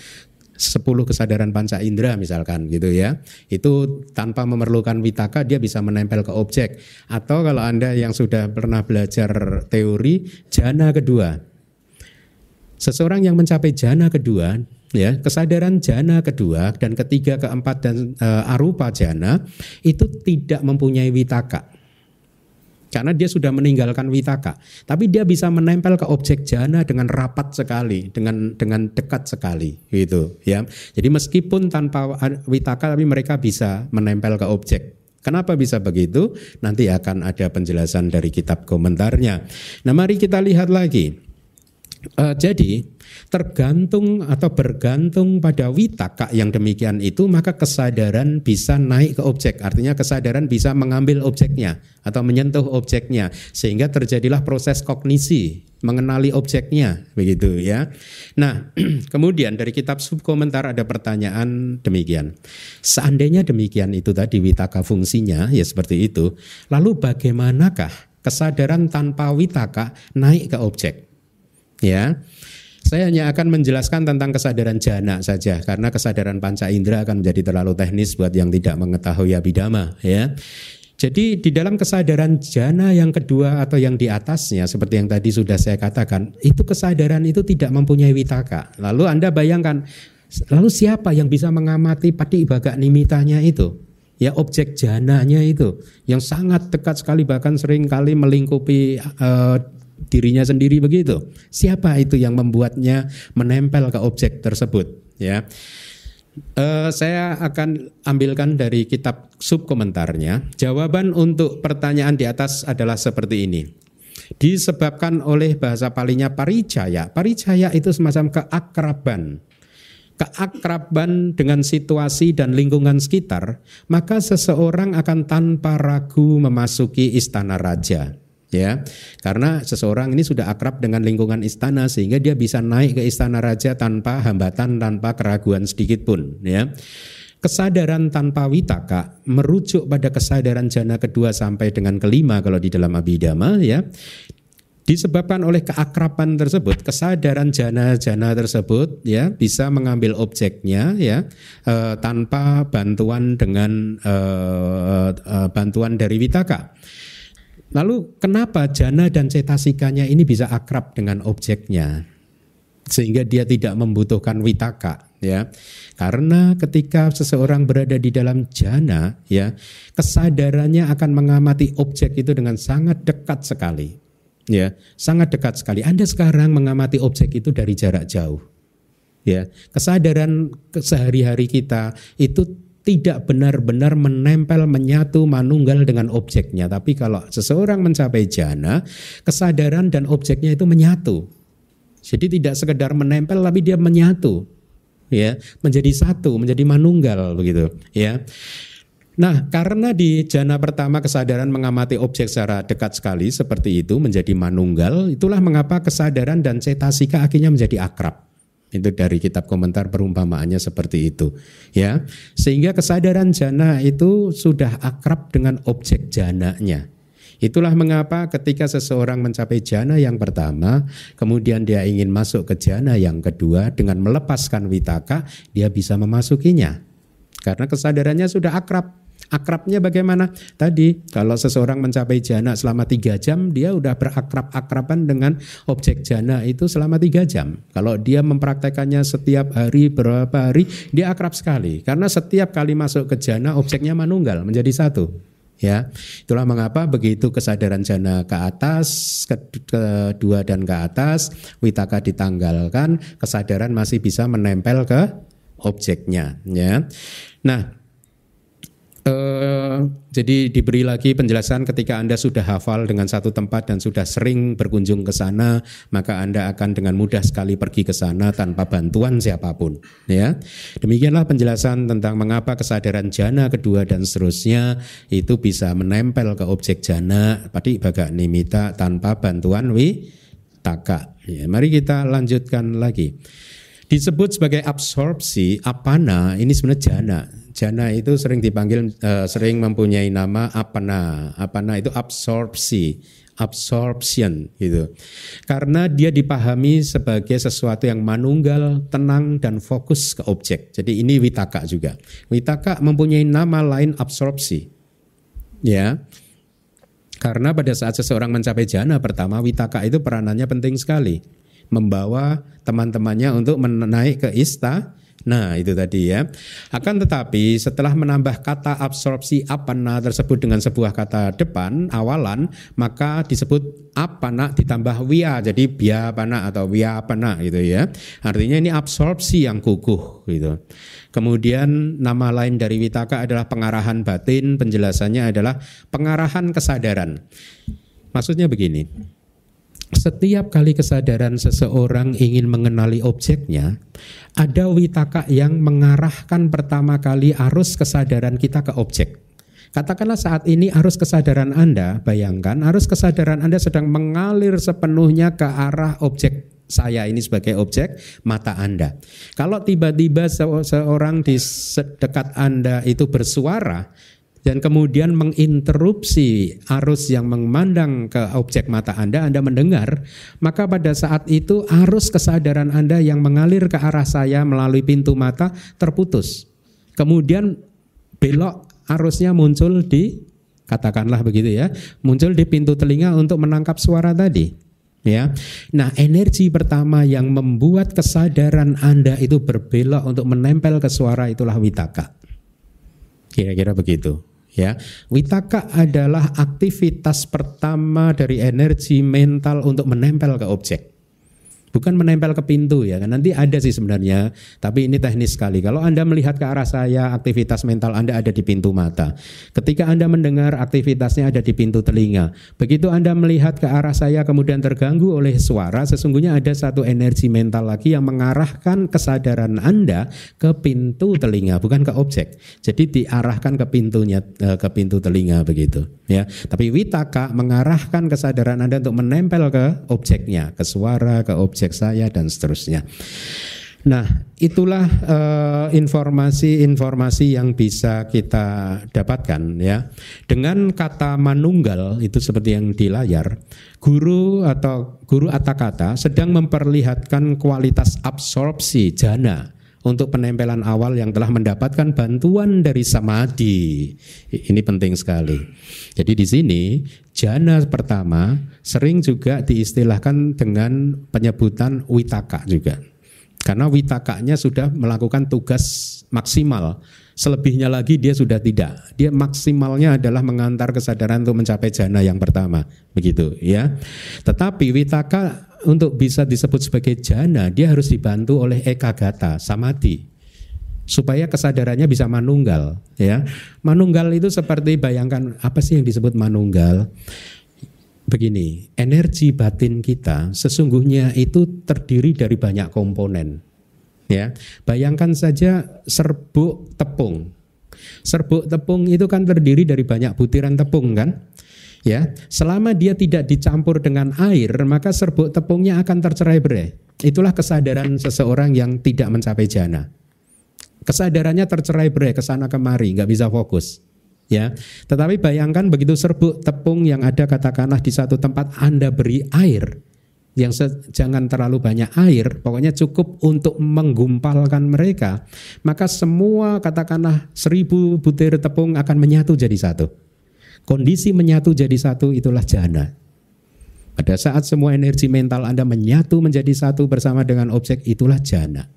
10 kesadaran panca indera misalkan gitu ya. Itu tanpa memerlukan witaka dia bisa menempel ke objek. Atau kalau Anda yang sudah pernah belajar teori jana kedua Seseorang yang mencapai jana kedua, ya kesadaran jana kedua dan ketiga, keempat dan e, arupa jana itu tidak mempunyai witaka. Karena dia sudah meninggalkan witaka, tapi dia bisa menempel ke objek jana dengan rapat sekali, dengan dengan dekat sekali, gitu ya. Jadi meskipun tanpa witaka, tapi mereka bisa menempel ke objek. Kenapa bisa begitu? Nanti akan ada penjelasan dari kitab komentarnya. Nah, mari kita lihat lagi. Uh, jadi tergantung atau bergantung pada witaka yang demikian itu maka kesadaran bisa naik ke objek artinya kesadaran bisa mengambil objeknya atau menyentuh objeknya sehingga terjadilah proses kognisi mengenali objeknya begitu ya. Nah, [CLEARS THROAT] kemudian dari kitab subkomentar ada pertanyaan demikian. Seandainya demikian itu tadi witaka fungsinya ya seperti itu, lalu bagaimanakah kesadaran tanpa witaka naik ke objek? Ya. Saya hanya akan menjelaskan tentang kesadaran jana saja karena kesadaran panca indera akan menjadi terlalu teknis buat yang tidak mengetahui abidama ya. Jadi di dalam kesadaran jana yang kedua atau yang di atasnya seperti yang tadi sudah saya katakan, itu kesadaran itu tidak mempunyai witaka. Lalu Anda bayangkan lalu siapa yang bisa mengamati pati baga nimitanya itu? Ya objek jananya itu yang sangat dekat sekali bahkan sering kali melingkupi uh, dirinya sendiri begitu. Siapa itu yang membuatnya menempel ke objek tersebut? Ya, uh, saya akan ambilkan dari kitab subkomentarnya. Jawaban untuk pertanyaan di atas adalah seperti ini. Disebabkan oleh bahasa palingnya paricaya. Paricaya itu semacam keakraban keakraban dengan situasi dan lingkungan sekitar, maka seseorang akan tanpa ragu memasuki istana raja ya. Karena seseorang ini sudah akrab dengan lingkungan istana sehingga dia bisa naik ke istana raja tanpa hambatan tanpa keraguan sedikit pun ya. Kesadaran tanpa witaka merujuk pada kesadaran jana kedua sampai dengan kelima kalau di dalam abidama ya. Disebabkan oleh keakraban tersebut kesadaran jana-jana tersebut ya bisa mengambil objeknya ya e, tanpa bantuan dengan e, e, bantuan dari witaka Lalu kenapa jana dan cetasikanya ini bisa akrab dengan objeknya? Sehingga dia tidak membutuhkan witaka ya. Karena ketika seseorang berada di dalam jana ya, kesadarannya akan mengamati objek itu dengan sangat dekat sekali. Ya, sangat dekat sekali. Anda sekarang mengamati objek itu dari jarak jauh. Ya, kesadaran sehari-hari kita itu tidak benar-benar menempel, menyatu, manunggal dengan objeknya. Tapi kalau seseorang mencapai jana, kesadaran dan objeknya itu menyatu. Jadi tidak sekedar menempel, tapi dia menyatu, ya, menjadi satu, menjadi manunggal begitu, ya. Nah, karena di jana pertama kesadaran mengamati objek secara dekat sekali seperti itu menjadi manunggal, itulah mengapa kesadaran dan cetasika akhirnya menjadi akrab. Itu dari kitab komentar perumpamaannya seperti itu. Ya. Sehingga kesadaran jana itu sudah akrab dengan objek jananya. Itulah mengapa ketika seseorang mencapai jana yang pertama, kemudian dia ingin masuk ke jana yang kedua dengan melepaskan witaka, dia bisa memasukinya. Karena kesadarannya sudah akrab Akrabnya bagaimana? Tadi kalau seseorang mencapai jana selama tiga jam, dia udah berakrab-akraban dengan objek jana itu selama tiga jam. Kalau dia mempraktekannya setiap hari, berapa hari, dia akrab sekali. Karena setiap kali masuk ke jana, objeknya manunggal menjadi satu. Ya, itulah mengapa begitu kesadaran jana ke atas, kedua dan ke atas, witaka ditanggalkan, kesadaran masih bisa menempel ke objeknya. Ya, nah Uh, jadi diberi lagi penjelasan ketika Anda sudah hafal dengan satu tempat dan sudah sering berkunjung ke sana, maka Anda akan dengan mudah sekali pergi ke sana tanpa bantuan siapa pun. Ya, demikianlah penjelasan tentang mengapa kesadaran jana kedua dan seterusnya itu bisa menempel ke objek jana pada baga nimita tanpa bantuan wi taka. Ya, mari kita lanjutkan lagi. Disebut sebagai absorpsi, apana, ini sebenarnya jana Jana itu sering dipanggil uh, sering mempunyai nama apana. Apana itu absorpsi, absorption gitu. Karena dia dipahami sebagai sesuatu yang manunggal, tenang dan fokus ke objek. Jadi ini witaka juga. Witaka mempunyai nama lain absorpsi. Ya. Karena pada saat seseorang mencapai jana pertama, witaka itu peranannya penting sekali. Membawa teman-temannya untuk menaik ke ista, Nah, itu tadi ya. Akan tetapi setelah menambah kata absorpsi apana tersebut dengan sebuah kata depan awalan, maka disebut apana ditambah wia jadi bia pana atau wia pana gitu ya. Artinya ini absorpsi yang kukuh gitu. Kemudian nama lain dari witaka adalah pengarahan batin, penjelasannya adalah pengarahan kesadaran. Maksudnya begini, setiap kali kesadaran seseorang ingin mengenali objeknya, ada witaka yang mengarahkan pertama kali arus kesadaran kita ke objek. Katakanlah saat ini arus kesadaran Anda, bayangkan arus kesadaran Anda sedang mengalir sepenuhnya ke arah objek saya ini sebagai objek mata Anda. Kalau tiba-tiba seorang di sedekat Anda itu bersuara, dan kemudian menginterupsi arus yang memandang ke objek mata Anda, Anda mendengar, maka pada saat itu arus kesadaran Anda yang mengalir ke arah saya melalui pintu mata terputus. Kemudian belok arusnya muncul di katakanlah begitu ya, muncul di pintu telinga untuk menangkap suara tadi. Ya. Nah, energi pertama yang membuat kesadaran Anda itu berbelok untuk menempel ke suara itulah witaka. Kira-kira begitu. Ya, witaka adalah aktivitas pertama dari energi mental untuk menempel ke objek bukan menempel ke pintu ya kan? Nanti ada sih sebenarnya tapi ini teknis sekali. Kalau anda melihat ke arah saya aktivitas mental anda ada di pintu mata. Ketika anda mendengar aktivitasnya ada di pintu telinga. Begitu anda melihat ke arah saya kemudian terganggu oleh suara sesungguhnya ada satu energi mental lagi yang mengarahkan kesadaran anda ke pintu telinga bukan ke objek. Jadi diarahkan ke pintunya eh, ke pintu telinga begitu ya. Tapi witaka mengarahkan kesadaran anda untuk menempel ke objeknya ke suara ke objek objek saya dan seterusnya. Nah, itulah informasi-informasi uh, yang bisa kita dapatkan ya. Dengan kata manunggal itu seperti yang di layar, guru atau guru kata sedang memperlihatkan kualitas absorpsi jana untuk penempelan awal yang telah mendapatkan bantuan dari samadhi. Ini penting sekali. Jadi di sini jana pertama sering juga diistilahkan dengan penyebutan witaka juga. Karena witakanya sudah melakukan tugas maksimal Selebihnya lagi dia sudah tidak. Dia maksimalnya adalah mengantar kesadaran untuk mencapai jana yang pertama, begitu ya. Tetapi witaka untuk bisa disebut sebagai jana, dia harus dibantu oleh ekagata, samadhi supaya kesadarannya bisa manunggal ya manunggal itu seperti bayangkan apa sih yang disebut manunggal begini energi batin kita sesungguhnya itu terdiri dari banyak komponen Ya, bayangkan saja serbuk tepung. Serbuk tepung itu kan terdiri dari banyak butiran tepung kan? Ya, selama dia tidak dicampur dengan air, maka serbuk tepungnya akan tercerai-berai. Itulah kesadaran seseorang yang tidak mencapai jana. Kesadarannya tercerai-berai ke sana kemari, nggak bisa fokus. Ya, tetapi bayangkan begitu serbuk tepung yang ada katakanlah di satu tempat Anda beri air, yang jangan terlalu banyak air, pokoknya cukup untuk menggumpalkan mereka, maka semua katakanlah seribu butir tepung akan menyatu jadi satu. Kondisi menyatu jadi satu itulah jana. Pada saat semua energi mental Anda menyatu menjadi satu bersama dengan objek itulah jana.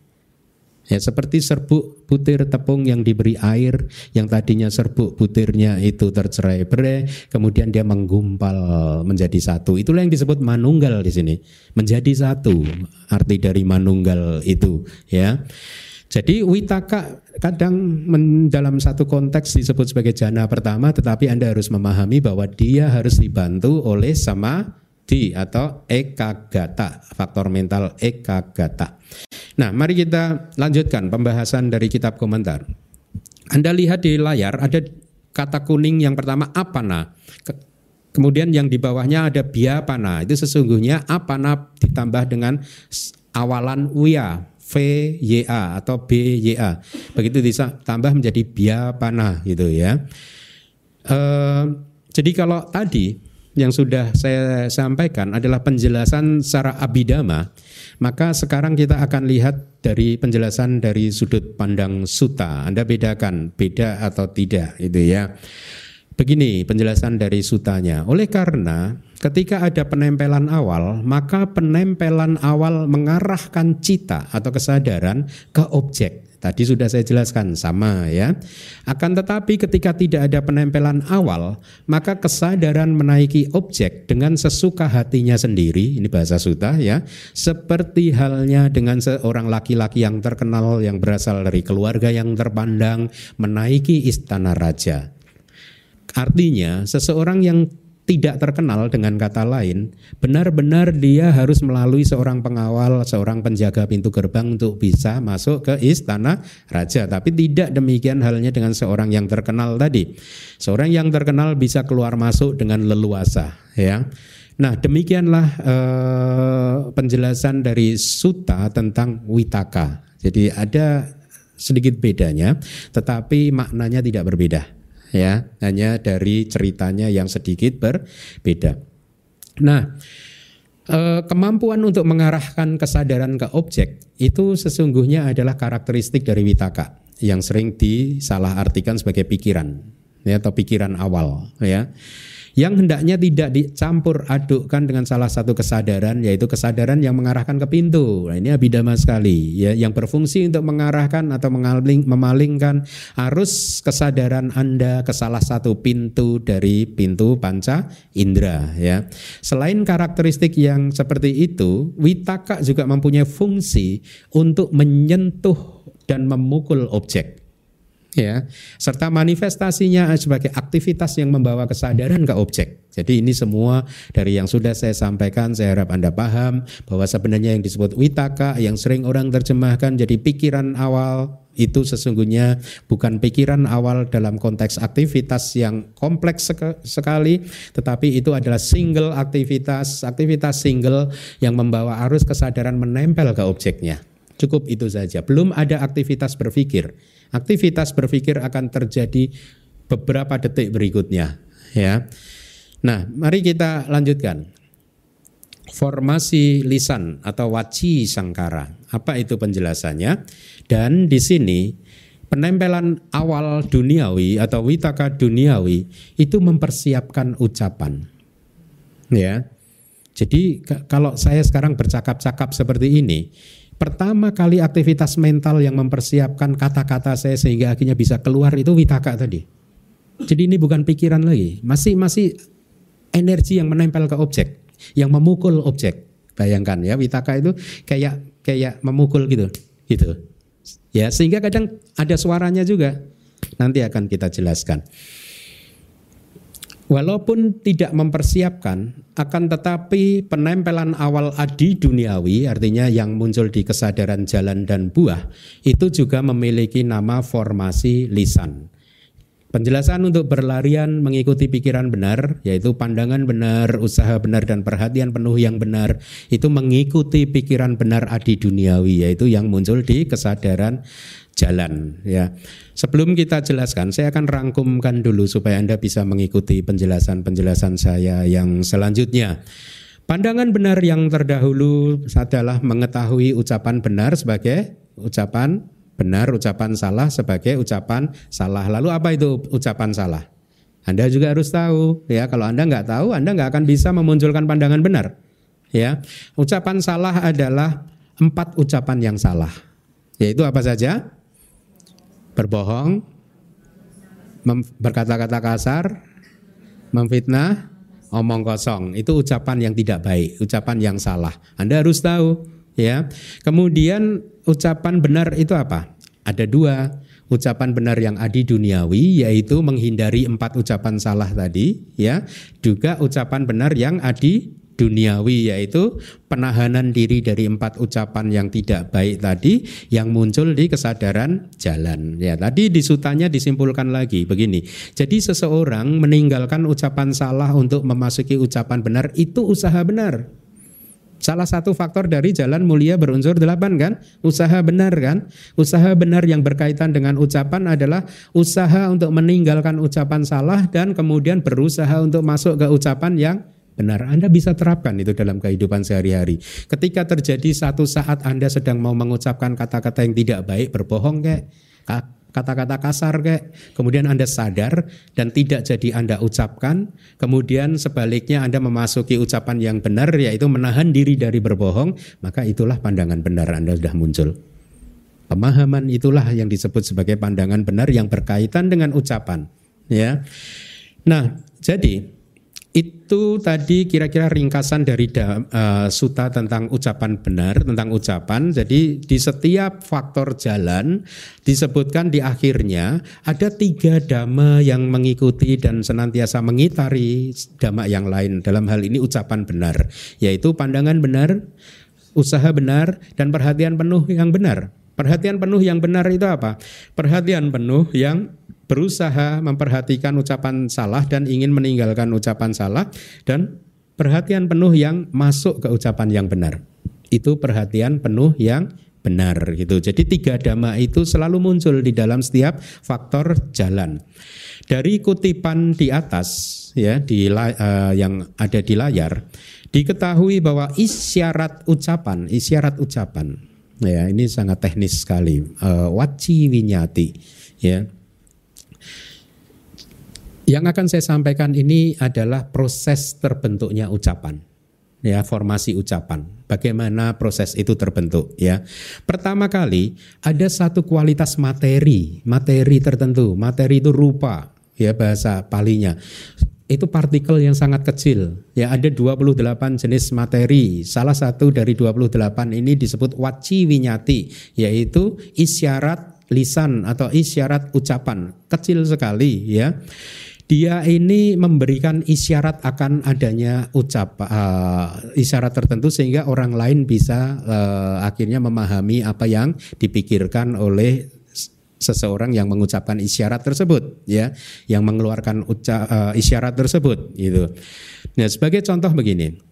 Ya seperti serbuk butir tepung yang diberi air, yang tadinya serbuk butirnya itu tercerai berai, kemudian dia menggumpal menjadi satu. Itulah yang disebut manunggal di sini, menjadi satu. Arti dari manunggal itu, ya. Jadi witaka kadang dalam satu konteks disebut sebagai jana pertama, tetapi Anda harus memahami bahwa dia harus dibantu oleh sama di atau ekagata, faktor mental ekagata. Nah, mari kita lanjutkan pembahasan dari kitab komentar. Anda lihat di layar ada kata kuning yang pertama apana. Kemudian yang di bawahnya ada biapana. Itu sesungguhnya apana ditambah dengan awalan uya, V Y A atau B Y A. Begitu ditambah menjadi biapana gitu ya. E, jadi kalau tadi yang sudah saya sampaikan adalah penjelasan secara abidama maka sekarang kita akan lihat dari penjelasan dari sudut pandang suta. Anda bedakan beda atau tidak itu ya. Begini penjelasan dari sutanya. Oleh karena ketika ada penempelan awal, maka penempelan awal mengarahkan cita atau kesadaran ke objek. Tadi sudah saya jelaskan sama ya. Akan tetapi ketika tidak ada penempelan awal, maka kesadaran menaiki objek dengan sesuka hatinya sendiri, ini bahasa suta ya, seperti halnya dengan seorang laki-laki yang terkenal yang berasal dari keluarga yang terpandang menaiki istana raja. Artinya seseorang yang tidak terkenal dengan kata lain, benar-benar dia harus melalui seorang pengawal, seorang penjaga pintu gerbang untuk bisa masuk ke istana raja. Tapi tidak demikian halnya dengan seorang yang terkenal tadi. Seorang yang terkenal bisa keluar masuk dengan leluasa, ya. Nah, demikianlah eh, penjelasan dari Suta tentang Witaka. Jadi ada sedikit bedanya, tetapi maknanya tidak berbeda ya hanya dari ceritanya yang sedikit berbeda. Nah, eh, kemampuan untuk mengarahkan kesadaran ke objek itu sesungguhnya adalah karakteristik dari witaka yang sering disalahartikan sebagai pikiran ya atau pikiran awal ya yang hendaknya tidak dicampur adukkan dengan salah satu kesadaran yaitu kesadaran yang mengarahkan ke pintu. Nah, ini abidama sekali ya yang berfungsi untuk mengarahkan atau mengaling, memalingkan arus kesadaran Anda ke salah satu pintu dari pintu panca indera ya. Selain karakteristik yang seperti itu, witaka juga mempunyai fungsi untuk menyentuh dan memukul objek ya serta manifestasinya sebagai aktivitas yang membawa kesadaran ke objek. Jadi ini semua dari yang sudah saya sampaikan saya harap Anda paham bahwa sebenarnya yang disebut witaka yang sering orang terjemahkan jadi pikiran awal itu sesungguhnya bukan pikiran awal dalam konteks aktivitas yang kompleks sekali tetapi itu adalah single aktivitas aktivitas single yang membawa arus kesadaran menempel ke objeknya. Cukup itu saja. Belum ada aktivitas berpikir. Aktivitas berpikir akan terjadi beberapa detik berikutnya, ya. Nah, mari kita lanjutkan. formasi lisan atau waci sangkara. Apa itu penjelasannya? Dan di sini penempelan awal duniawi atau witaka duniawi itu mempersiapkan ucapan. Ya. Jadi kalau saya sekarang bercakap-cakap seperti ini, pertama kali aktivitas mental yang mempersiapkan kata-kata saya sehingga akhirnya bisa keluar itu witaka tadi. Jadi ini bukan pikiran lagi, masih masih energi yang menempel ke objek, yang memukul objek. Bayangkan ya, witaka itu kayak kayak memukul gitu, gitu. Ya, sehingga kadang ada suaranya juga. Nanti akan kita jelaskan. Walaupun tidak mempersiapkan, akan tetapi penempelan awal adi duniawi, artinya yang muncul di kesadaran jalan dan buah, itu juga memiliki nama formasi lisan. Penjelasan untuk berlarian mengikuti pikiran benar, yaitu pandangan benar, usaha benar, dan perhatian penuh yang benar, itu mengikuti pikiran benar adi duniawi, yaitu yang muncul di kesadaran jalan ya. Sebelum kita jelaskan, saya akan rangkumkan dulu supaya Anda bisa mengikuti penjelasan-penjelasan saya yang selanjutnya. Pandangan benar yang terdahulu adalah mengetahui ucapan benar sebagai ucapan benar, ucapan salah sebagai ucapan salah. Lalu apa itu ucapan salah? Anda juga harus tahu ya. Kalau Anda nggak tahu, Anda nggak akan bisa memunculkan pandangan benar. Ya, ucapan salah adalah empat ucapan yang salah. Yaitu apa saja? Berbohong, berkata-kata kasar, memfitnah, omong kosong. Itu ucapan yang tidak baik, ucapan yang salah. Anda harus tahu, ya. Kemudian ucapan benar itu apa? Ada dua. Ucapan benar yang adi duniawi yaitu menghindari empat ucapan salah tadi, ya. Juga ucapan benar yang adi duniawi yaitu penahanan diri dari empat ucapan yang tidak baik tadi yang muncul di kesadaran jalan. Ya, tadi di sutanya disimpulkan lagi begini. Jadi seseorang meninggalkan ucapan salah untuk memasuki ucapan benar itu usaha benar. Salah satu faktor dari jalan mulia berunsur delapan kan? Usaha benar kan? Usaha benar yang berkaitan dengan ucapan adalah usaha untuk meninggalkan ucapan salah dan kemudian berusaha untuk masuk ke ucapan yang benar. Anda bisa terapkan itu dalam kehidupan sehari-hari. Ketika terjadi satu saat Anda sedang mau mengucapkan kata-kata yang tidak baik, berbohong kayak kata-kata kasar kayak kemudian Anda sadar dan tidak jadi Anda ucapkan, kemudian sebaliknya Anda memasuki ucapan yang benar yaitu menahan diri dari berbohong, maka itulah pandangan benar Anda sudah muncul. Pemahaman itulah yang disebut sebagai pandangan benar yang berkaitan dengan ucapan, ya. Nah, jadi itu tadi kira-kira ringkasan dari da, uh, suta tentang ucapan benar, tentang ucapan. Jadi di setiap faktor jalan disebutkan di akhirnya ada tiga dhamma yang mengikuti dan senantiasa mengitari dhamma yang lain. Dalam hal ini ucapan benar, yaitu pandangan benar, usaha benar, dan perhatian penuh yang benar. Perhatian penuh yang benar itu apa? Perhatian penuh yang berusaha memperhatikan ucapan salah dan ingin meninggalkan ucapan salah dan perhatian penuh yang masuk ke ucapan yang benar. Itu perhatian penuh yang benar gitu. Jadi tiga dhamma itu selalu muncul di dalam setiap faktor jalan. Dari kutipan di atas ya di uh, yang ada di layar diketahui bahwa isyarat ucapan, isyarat ucapan ya ini sangat teknis sekali. Uh, waci winyati ya yang akan saya sampaikan ini adalah proses terbentuknya ucapan. Ya, formasi ucapan. Bagaimana proses itu terbentuk ya. Pertama kali ada satu kualitas materi, materi tertentu. Materi itu rupa ya bahasa palinya itu partikel yang sangat kecil. Ya ada 28 jenis materi. Salah satu dari 28 ini disebut waci winyati, yaitu isyarat lisan atau isyarat ucapan. Kecil sekali ya dia ini memberikan isyarat akan adanya ucap uh, isyarat tertentu sehingga orang lain bisa uh, akhirnya memahami apa yang dipikirkan oleh seseorang yang mengucapkan isyarat tersebut ya yang mengeluarkan uca, uh, isyarat tersebut gitu. Nah, sebagai contoh begini.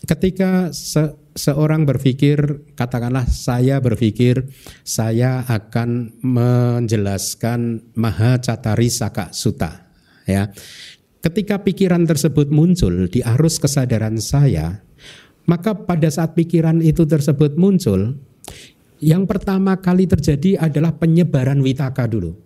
Ketika se seorang berpikir katakanlah saya berpikir saya akan menjelaskan Maha Catari Saka Suta ya. Ketika pikiran tersebut muncul di arus kesadaran saya, Maka pada saat pikiran itu tersebut muncul, yang pertama kali terjadi adalah penyebaran witaka dulu.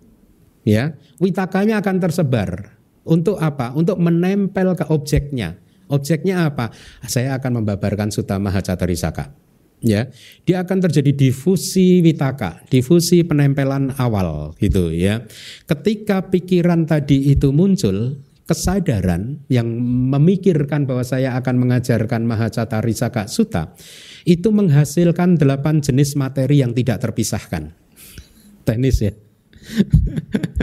Ya, witakanya akan tersebar. Untuk apa? Untuk menempel ke objeknya. Objeknya apa? Saya akan membabarkan Sutta Mahacatarisaka. Ya, dia akan terjadi difusi witaka, difusi penempelan awal gitu ya. Ketika pikiran tadi itu muncul, kesadaran yang memikirkan bahwa saya akan mengajarkan Mahacatarisaka Sutta itu menghasilkan delapan jenis materi yang tidak terpisahkan. Teknis ya. [LAUGHS]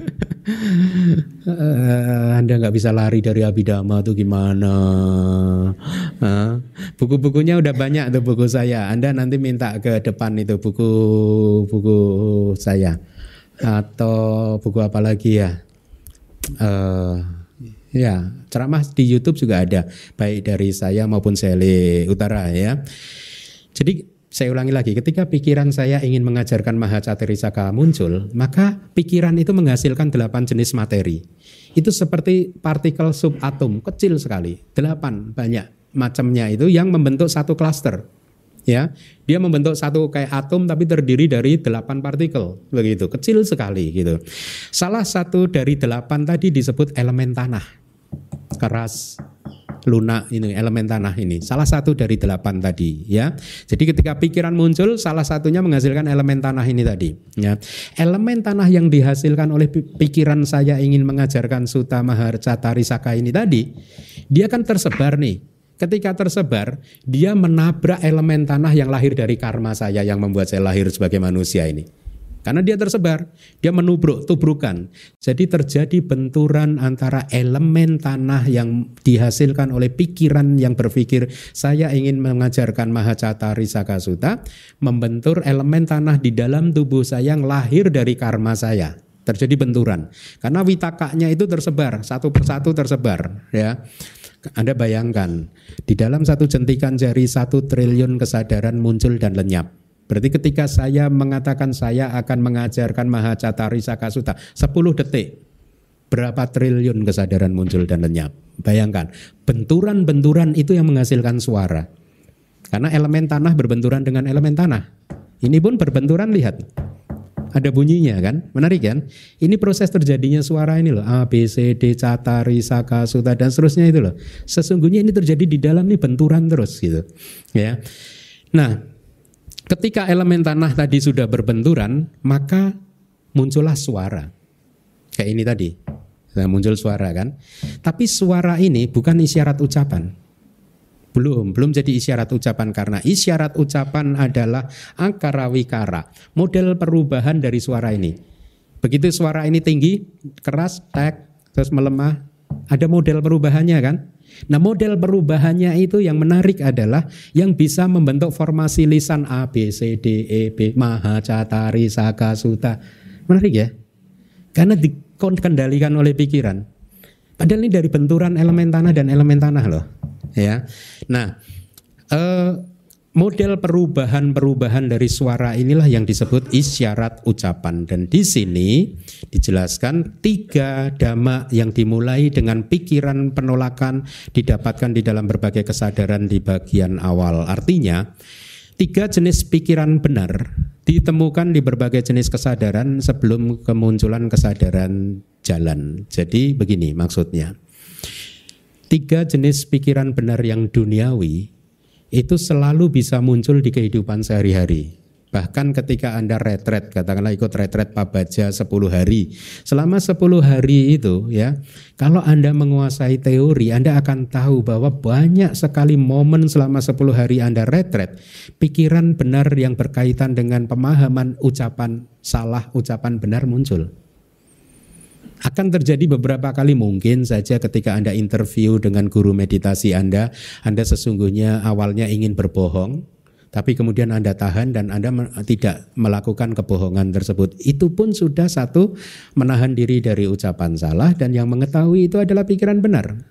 uh, anda nggak bisa lari dari abidama tuh gimana? Uh, buku-bukunya udah banyak tuh buku saya. Anda nanti minta ke depan itu buku-buku saya atau buku apa lagi ya? Uh, Ya, ceramah di YouTube juga ada, baik dari saya maupun Sele Utara ya. Jadi saya ulangi lagi, ketika pikiran saya ingin mengajarkan Mahacaterisaka muncul, maka pikiran itu menghasilkan delapan jenis materi. Itu seperti partikel subatom, kecil sekali, delapan banyak macamnya itu yang membentuk satu klaster. Ya, dia membentuk satu kayak atom tapi terdiri dari delapan partikel, begitu kecil sekali gitu. Salah satu dari delapan tadi disebut elemen tanah keras, lunak ini elemen tanah ini. Salah satu dari delapan tadi ya. Jadi ketika pikiran muncul salah satunya menghasilkan elemen tanah ini tadi ya. Elemen tanah yang dihasilkan oleh pikiran saya ingin mengajarkan Sutta Maharcatari Saka ini tadi dia kan tersebar nih. Ketika tersebar dia menabrak elemen tanah yang lahir dari karma saya yang membuat saya lahir sebagai manusia ini karena dia tersebar, dia menubruk, tubrukan. Jadi terjadi benturan antara elemen tanah yang dihasilkan oleh pikiran yang berpikir saya ingin mengajarkan Mahacata Risaka Sutta, membentur elemen tanah di dalam tubuh saya yang lahir dari karma saya. Terjadi benturan. Karena witakanya itu tersebar, satu persatu tersebar. ya. Anda bayangkan, di dalam satu jentikan jari satu triliun kesadaran muncul dan lenyap Berarti ketika saya mengatakan saya akan mengajarkan Mahacatari Sakasuta 10 detik berapa triliun kesadaran muncul dan lenyap. Bayangkan, benturan-benturan itu yang menghasilkan suara. Karena elemen tanah berbenturan dengan elemen tanah. Ini pun berbenturan lihat. Ada bunyinya kan? Menarik kan? Ini proses terjadinya suara ini loh. A, B, C, D, Catari, Saka, Suta dan seterusnya itu loh. Sesungguhnya ini terjadi di dalam nih benturan terus gitu. Ya. Nah, Ketika elemen tanah tadi sudah berbenturan, maka muncullah suara. Kayak ini tadi. Nah, muncul suara kan. Tapi suara ini bukan isyarat ucapan. Belum, belum jadi isyarat ucapan karena isyarat ucapan adalah akara wikara, model perubahan dari suara ini. Begitu suara ini tinggi, keras, tek, terus melemah, ada model perubahannya kan? Nah model perubahannya itu yang menarik adalah yang bisa membentuk formasi lisan A, B, C, D, E, B, Maha, Catari, Saka, Suta. Menarik ya? Karena dikendalikan oleh pikiran. Padahal ini dari benturan elemen tanah dan elemen tanah loh. Ya. Nah, eh, model perubahan-perubahan dari suara inilah yang disebut isyarat ucapan. Dan di sini dijelaskan tiga dhamma yang dimulai dengan pikiran penolakan didapatkan di dalam berbagai kesadaran di bagian awal. Artinya tiga jenis pikiran benar ditemukan di berbagai jenis kesadaran sebelum kemunculan kesadaran jalan. Jadi begini maksudnya. Tiga jenis pikiran benar yang duniawi itu selalu bisa muncul di kehidupan sehari-hari. Bahkan ketika Anda retret, katakanlah ikut retret Pabaja 10 hari. Selama 10 hari itu ya, kalau Anda menguasai teori, Anda akan tahu bahwa banyak sekali momen selama 10 hari Anda retret, pikiran benar yang berkaitan dengan pemahaman ucapan salah, ucapan benar muncul. Akan terjadi beberapa kali mungkin saja ketika Anda interview dengan guru meditasi Anda, Anda sesungguhnya awalnya ingin berbohong, tapi kemudian Anda tahan dan Anda tidak melakukan kebohongan tersebut. Itu pun sudah satu menahan diri dari ucapan salah dan yang mengetahui itu adalah pikiran benar.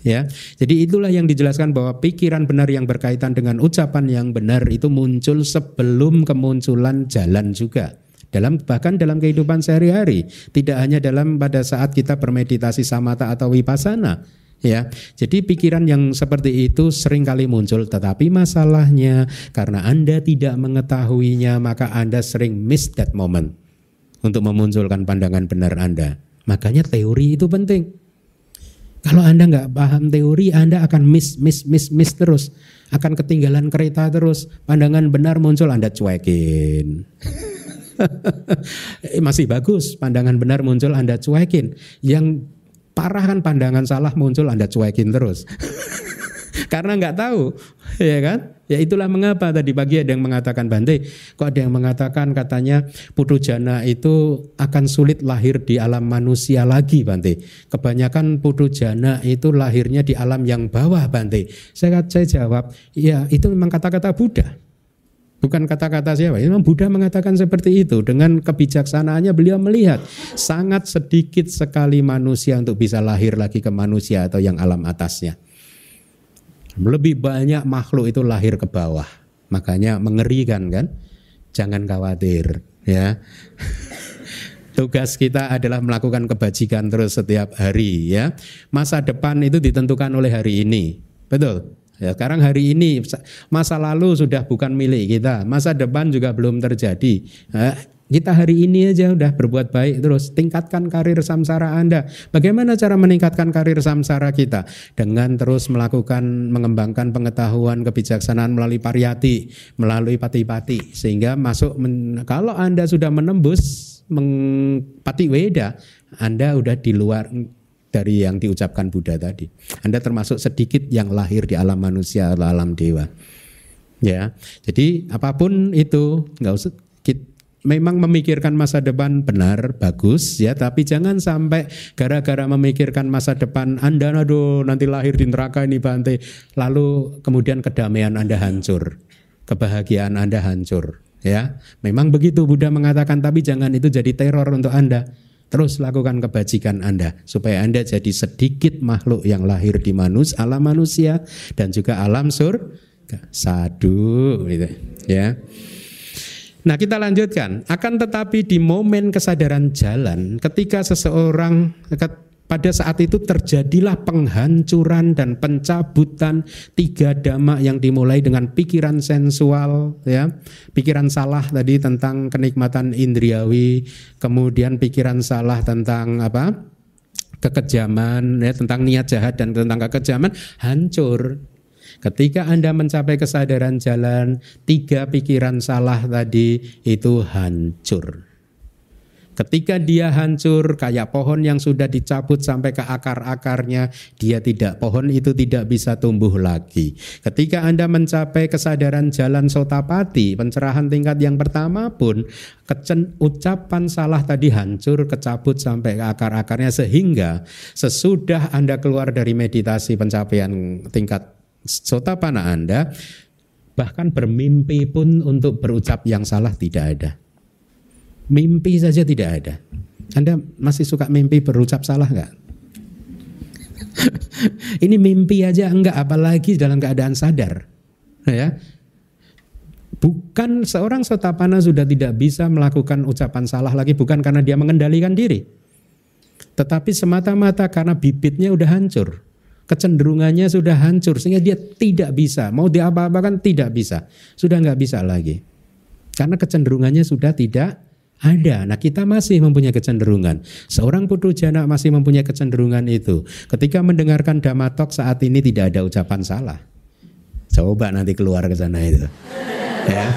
Ya, jadi itulah yang dijelaskan bahwa pikiran benar yang berkaitan dengan ucapan yang benar itu muncul sebelum kemunculan jalan juga dalam bahkan dalam kehidupan sehari-hari, tidak hanya dalam pada saat kita bermeditasi samata atau wipasana. ya. Jadi pikiran yang seperti itu sering kali muncul tetapi masalahnya karena Anda tidak mengetahuinya maka Anda sering miss that moment untuk memunculkan pandangan benar Anda. Makanya teori itu penting. Kalau Anda nggak paham teori, Anda akan miss, miss, miss, miss terus. Akan ketinggalan kereta terus. Pandangan benar muncul, Anda cuekin. [LAUGHS] [LAUGHS] Masih bagus, pandangan benar muncul, Anda cuekin. Yang parah kan pandangan salah muncul Anda cuekin terus. [LAUGHS] Karena nggak tahu, ya kan? Ya itulah mengapa tadi pagi ada yang mengatakan Bante, kok ada yang mengatakan katanya putu jana itu akan sulit lahir di alam manusia lagi Bante. Kebanyakan putu jana itu lahirnya di alam yang bawah Bante. Saya, saya jawab, ya itu memang kata-kata Buddha. Bukan kata-kata siapa, memang Buddha mengatakan seperti itu. Dengan kebijaksanaannya beliau melihat sangat sedikit sekali manusia untuk bisa lahir lagi ke manusia atau yang alam atasnya. Lebih banyak makhluk itu lahir ke bawah. Makanya mengerikan kan? Jangan khawatir ya. [LAUGHS] Tugas kita adalah melakukan kebajikan terus setiap hari ya. Masa depan itu ditentukan oleh hari ini. Betul? Ya, sekarang hari ini masa lalu sudah bukan milik kita, masa depan juga belum terjadi. Nah, kita hari ini aja udah berbuat baik terus tingkatkan karir samsara Anda. Bagaimana cara meningkatkan karir samsara kita? Dengan terus melakukan mengembangkan pengetahuan kebijaksanaan melalui pariyati, melalui pati-pati sehingga masuk men, kalau Anda sudah menembus mengpati weda, Anda udah di luar dari yang diucapkan Buddha tadi. Anda termasuk sedikit yang lahir di alam manusia atau alam dewa. Ya, jadi apa pun itu nggak usah kita, memang memikirkan masa depan benar bagus ya, tapi jangan sampai gara-gara memikirkan masa depan Anda aduh nanti lahir di neraka ini Bante, lalu kemudian kedamaian Anda hancur, kebahagiaan Anda hancur. Ya, memang begitu Buddha mengatakan, tapi jangan itu jadi teror untuk Anda. Terus lakukan kebajikan Anda supaya Anda jadi sedikit makhluk yang lahir di manus alam manusia dan juga alam surga. Sadu gitu ya. Nah, kita lanjutkan. Akan tetapi di momen kesadaran jalan ketika seseorang pada saat itu terjadilah penghancuran dan pencabutan tiga dhamma yang dimulai dengan pikiran sensual, ya, pikiran salah tadi tentang kenikmatan indriawi, kemudian pikiran salah tentang apa? kekejaman, ya, tentang niat jahat dan tentang kekejaman hancur. Ketika Anda mencapai kesadaran jalan, tiga pikiran salah tadi itu hancur. Ketika dia hancur kayak pohon yang sudah dicabut sampai ke akar-akarnya, dia tidak pohon itu tidak bisa tumbuh lagi. Ketika Anda mencapai kesadaran jalan sotapati, pencerahan tingkat yang pertama pun kecen, ucapan salah tadi hancur kecabut sampai ke akar-akarnya sehingga sesudah Anda keluar dari meditasi pencapaian tingkat sotapana Anda bahkan bermimpi pun untuk berucap yang salah tidak ada. Mimpi saja tidak ada. Anda masih suka mimpi berucap salah nggak? [LAUGHS] Ini mimpi aja enggak, apalagi dalam keadaan sadar. Ya, bukan seorang sotapana sudah tidak bisa melakukan ucapan salah lagi bukan karena dia mengendalikan diri tetapi semata-mata karena bibitnya udah hancur kecenderungannya sudah hancur sehingga dia tidak bisa mau diapa-apakan tidak bisa sudah nggak bisa lagi karena kecenderungannya sudah tidak ada. Nah kita masih mempunyai kecenderungan. Seorang putu jana masih mempunyai kecenderungan itu. Ketika mendengarkan damatok saat ini tidak ada ucapan salah. Coba nanti keluar ke sana itu. [LAUGHS] Ya,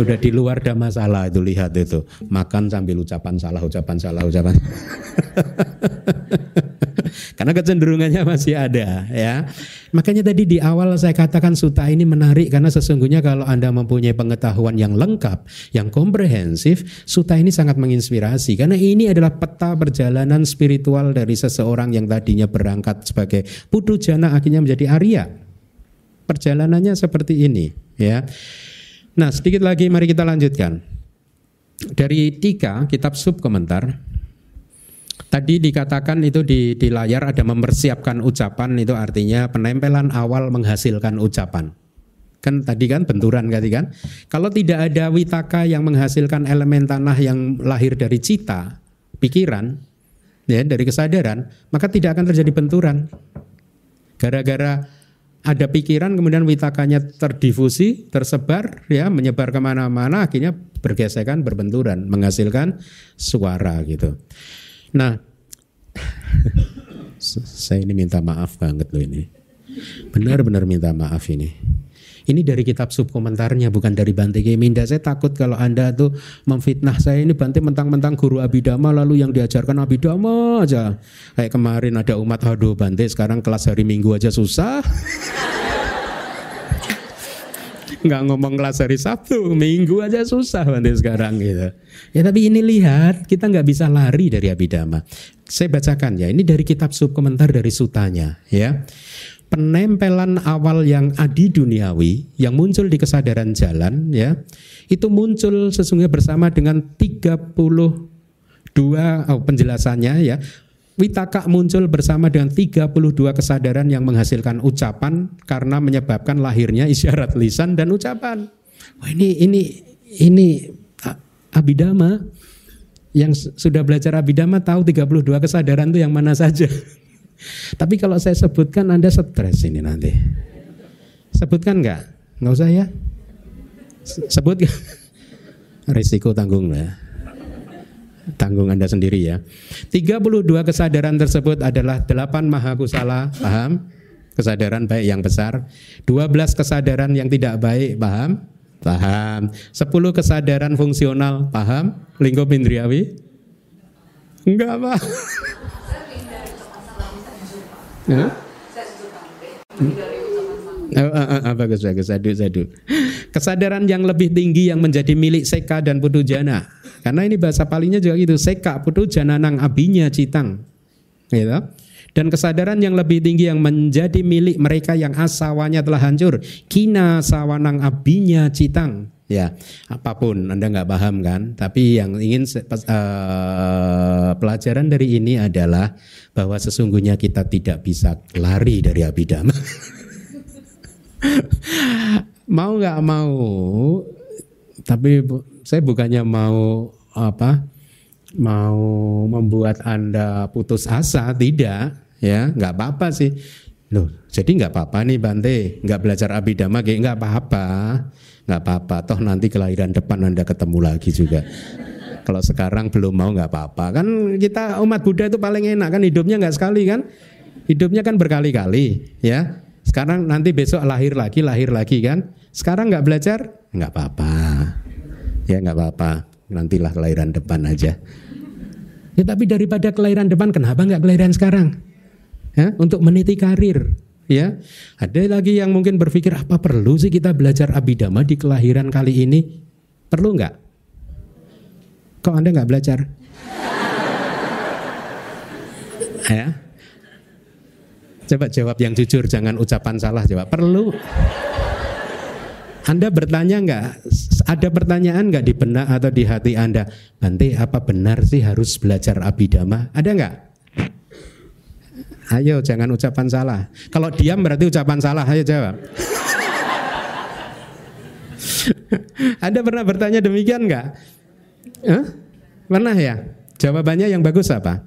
udah di luar ada masalah itu lihat itu makan sambil ucapan salah, ucapan salah, ucapan. [LAUGHS] Karena kecenderungannya [LAUGHS] masih ada ya. Makanya tadi di awal saya katakan suta ini menarik karena sesungguhnya kalau Anda mempunyai pengetahuan yang lengkap, yang komprehensif, suta ini sangat menginspirasi karena ini adalah peta perjalanan spiritual dari seseorang yang tadinya berangkat sebagai putu jana akhirnya menjadi Arya. Perjalanannya seperti ini ya. Nah, sedikit lagi mari kita lanjutkan. Dari tiga kitab sub komentar Tadi dikatakan itu di, di layar ada mempersiapkan ucapan itu artinya penempelan awal menghasilkan ucapan. Kan tadi kan benturan tadi kan. Kalau tidak ada witaka yang menghasilkan elemen tanah yang lahir dari cita, pikiran, ya dari kesadaran, maka tidak akan terjadi benturan. Gara-gara ada pikiran kemudian witakanya terdifusi, tersebar, ya menyebar ke mana-mana, akhirnya bergesekan, berbenturan, menghasilkan suara gitu. Nah, [LAUGHS] saya ini minta maaf banget loh ini. Benar-benar minta maaf ini. Ini dari kitab subkomentarnya bukan dari Bante Geminda. Saya takut kalau Anda tuh memfitnah saya ini Bante mentang-mentang guru Abidama lalu yang diajarkan Abidama aja. Kayak kemarin ada umat aduh Bante sekarang kelas hari Minggu aja susah. [LAUGHS] nggak ngomong kelas hari Sabtu, Minggu aja susah Bante sekarang gitu. Ya tapi ini lihat kita nggak bisa lari dari Abidama. Saya bacakan ya, ini dari kitab subkomentar dari sutanya ya penempelan awal yang adi duniawi yang muncul di kesadaran jalan ya itu muncul sesungguhnya bersama dengan 32 oh, penjelasannya ya Witaka muncul bersama dengan 32 kesadaran yang menghasilkan ucapan karena menyebabkan lahirnya isyarat lisan dan ucapan. Wah, ini ini ini abidama yang sudah belajar abidama tahu 32 kesadaran itu yang mana saja. [LAUGHS] Tapi kalau saya sebutkan Anda stres ini nanti. Sebutkan nggak? Nggak usah ya? Sebut [LAUGHS] Risiko tanggung ya. Tanggung Anda sendiri ya. 32 kesadaran tersebut adalah 8 maha kusala, paham? Kesadaran baik yang besar. 12 kesadaran yang tidak baik, paham? Paham. 10 kesadaran fungsional, paham? Lingkup indriawi? Enggak, Pak. Oh, uh, bagus bagus sadu sadu. Kesadaran yang lebih tinggi yang menjadi milik seka dan putujana. Karena ini bahasa palinya juga gitu, seka putujana nang abinya citang. Gitu. Dan kesadaran yang lebih tinggi yang menjadi milik mereka yang asawanya telah hancur. Kina sawanang abinya citang. Ya, apa pun Anda nggak paham kan? Tapi yang ingin uh, pelajaran dari ini adalah bahwa sesungguhnya kita tidak bisa lari dari abidama. [LAUGHS] mau nggak mau, tapi saya bukannya mau apa? Mau membuat Anda putus asa, tidak, ya, nggak apa-apa sih. Loh, jadi nggak apa-apa nih Bante, nggak belajar abidama, kayak nggak apa-apa. Nggak apa-apa. Toh nanti kelahiran depan anda ketemu lagi juga. Kalau sekarang belum mau nggak apa-apa. Kan kita umat Buddha itu paling enak kan? Hidupnya nggak sekali kan? Hidupnya kan berkali-kali ya. Sekarang nanti besok lahir lagi lahir lagi kan? Sekarang nggak belajar? Nggak apa-apa. Ya nggak apa-apa nantilah kelahiran depan aja ya tapi daripada kelahiran depan kenapa nggak kelahiran sekarang ya untuk meniti karir Ya, ada lagi yang mungkin berpikir apa perlu sih kita belajar abidama di kelahiran kali ini? Perlu nggak? Kok anda nggak belajar? ya, coba jawab yang jujur, jangan ucapan salah jawab. Perlu. Anda bertanya nggak? Ada pertanyaan nggak di benak atau di hati Anda? Nanti apa benar sih harus belajar abidama? Ada nggak? Ayo jangan ucapan salah. Kalau diam berarti ucapan salah. Ayo jawab. [LAUGHS] Anda pernah bertanya demikian nggak? Huh? Pernah ya? Jawabannya yang bagus apa?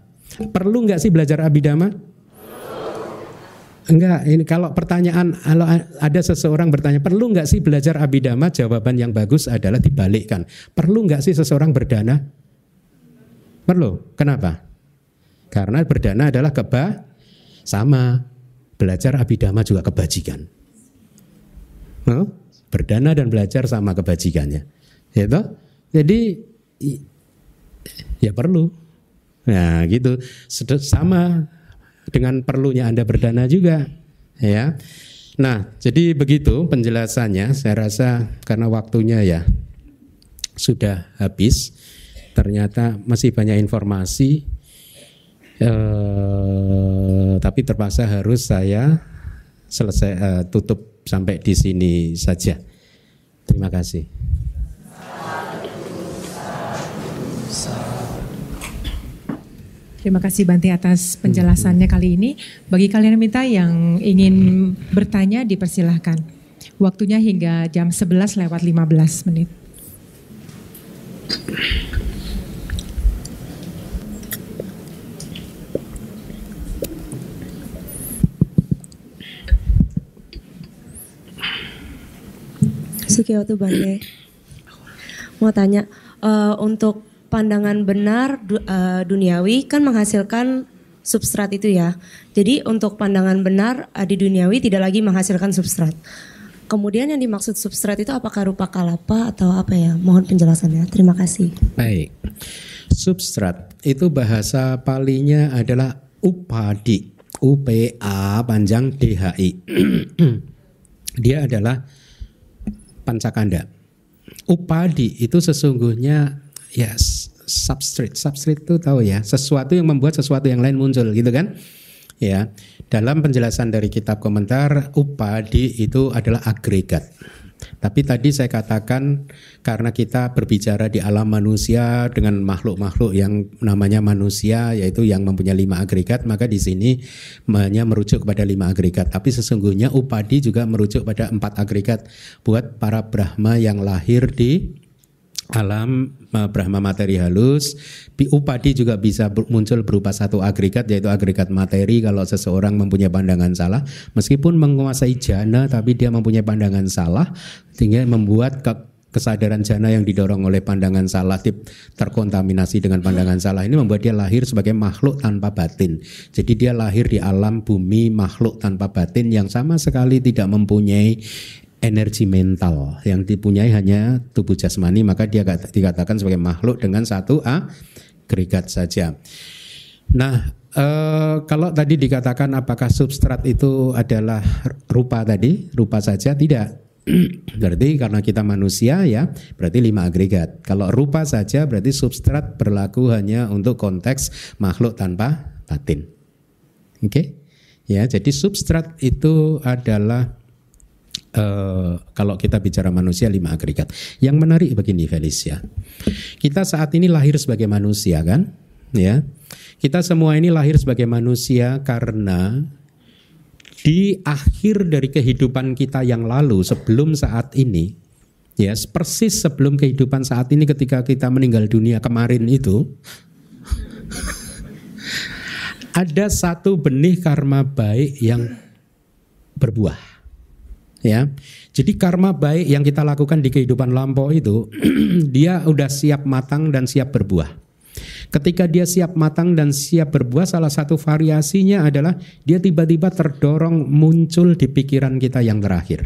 Perlu nggak sih belajar abidama? Enggak, ini kalau pertanyaan kalau ada seseorang bertanya perlu nggak sih belajar abidama? Jawaban yang bagus adalah dibalikkan. Perlu nggak sih seseorang berdana? Perlu. Kenapa? Karena berdana adalah keba sama belajar abidama juga kebajikan. No? Berdana dan belajar sama kebajikannya. Gitu? Jadi ya perlu. Nah, gitu. Sama dengan perlunya Anda berdana juga, ya. Nah, jadi begitu penjelasannya. Saya rasa karena waktunya ya sudah habis. Ternyata masih banyak informasi Eh, tapi terpaksa harus saya selesai uh, tutup sampai di sini saja. Terima kasih. Terima kasih Banti atas penjelasannya kali ini. Bagi kalian yang minta yang ingin bertanya dipersilahkan. Waktunya hingga jam 11 lewat 15 menit. Sukiyatu Bante. Mau tanya, uh, untuk pandangan benar uh, duniawi kan menghasilkan substrat itu ya. Jadi untuk pandangan benar uh, di duniawi tidak lagi menghasilkan substrat. Kemudian yang dimaksud substrat itu apakah rupa kalapa atau apa ya? Mohon penjelasannya. Terima kasih. Baik. Substrat itu bahasa palinya adalah upadi. UPA panjang DHI. [CLEARS THROAT] Dia adalah pancakanda. Upadi itu sesungguhnya ya substrate. Substrate itu tahu ya, sesuatu yang membuat sesuatu yang lain muncul gitu kan? Ya. Dalam penjelasan dari kitab komentar, upadi itu adalah agregat. Tapi tadi saya katakan karena kita berbicara di alam manusia dengan makhluk-makhluk yang namanya manusia yaitu yang mempunyai lima agregat maka di sini hanya merujuk kepada lima agregat. Tapi sesungguhnya upadi juga merujuk pada empat agregat buat para brahma yang lahir di alam uh, Brahma materi halus. Upadi juga bisa muncul berupa satu agregat yaitu agregat materi kalau seseorang mempunyai pandangan salah. Meskipun menguasai jana tapi dia mempunyai pandangan salah sehingga membuat ke kesadaran jana yang didorong oleh pandangan salah terkontaminasi dengan pandangan salah ini membuat dia lahir sebagai makhluk tanpa batin. Jadi dia lahir di alam bumi makhluk tanpa batin yang sama sekali tidak mempunyai energi mental yang dipunyai hanya tubuh jasmani maka dia dikatakan sebagai makhluk dengan satu agregat saja. Nah, e, kalau tadi dikatakan apakah substrat itu adalah rupa tadi, rupa saja tidak. [CLEARS THROAT] berarti karena kita manusia ya, berarti lima agregat. Kalau rupa saja berarti substrat berlaku hanya untuk konteks makhluk tanpa batin. Oke? Okay? Ya, jadi substrat itu adalah uh, kalau kita bicara manusia lima agregat. Yang menarik begini Felicia. Kita saat ini lahir sebagai manusia kan? Ya. Kita semua ini lahir sebagai manusia karena di akhir dari kehidupan kita yang lalu sebelum saat ini ya persis sebelum kehidupan saat ini ketika kita meninggal dunia kemarin itu [LAUGHS] ada satu benih karma baik yang berbuah ya. Jadi karma baik yang kita lakukan di kehidupan lampau itu [CLEARS THROAT] dia udah siap matang dan siap berbuah. Ketika dia siap matang dan siap berbuah, salah satu variasinya adalah dia tiba-tiba terdorong muncul di pikiran kita yang terakhir.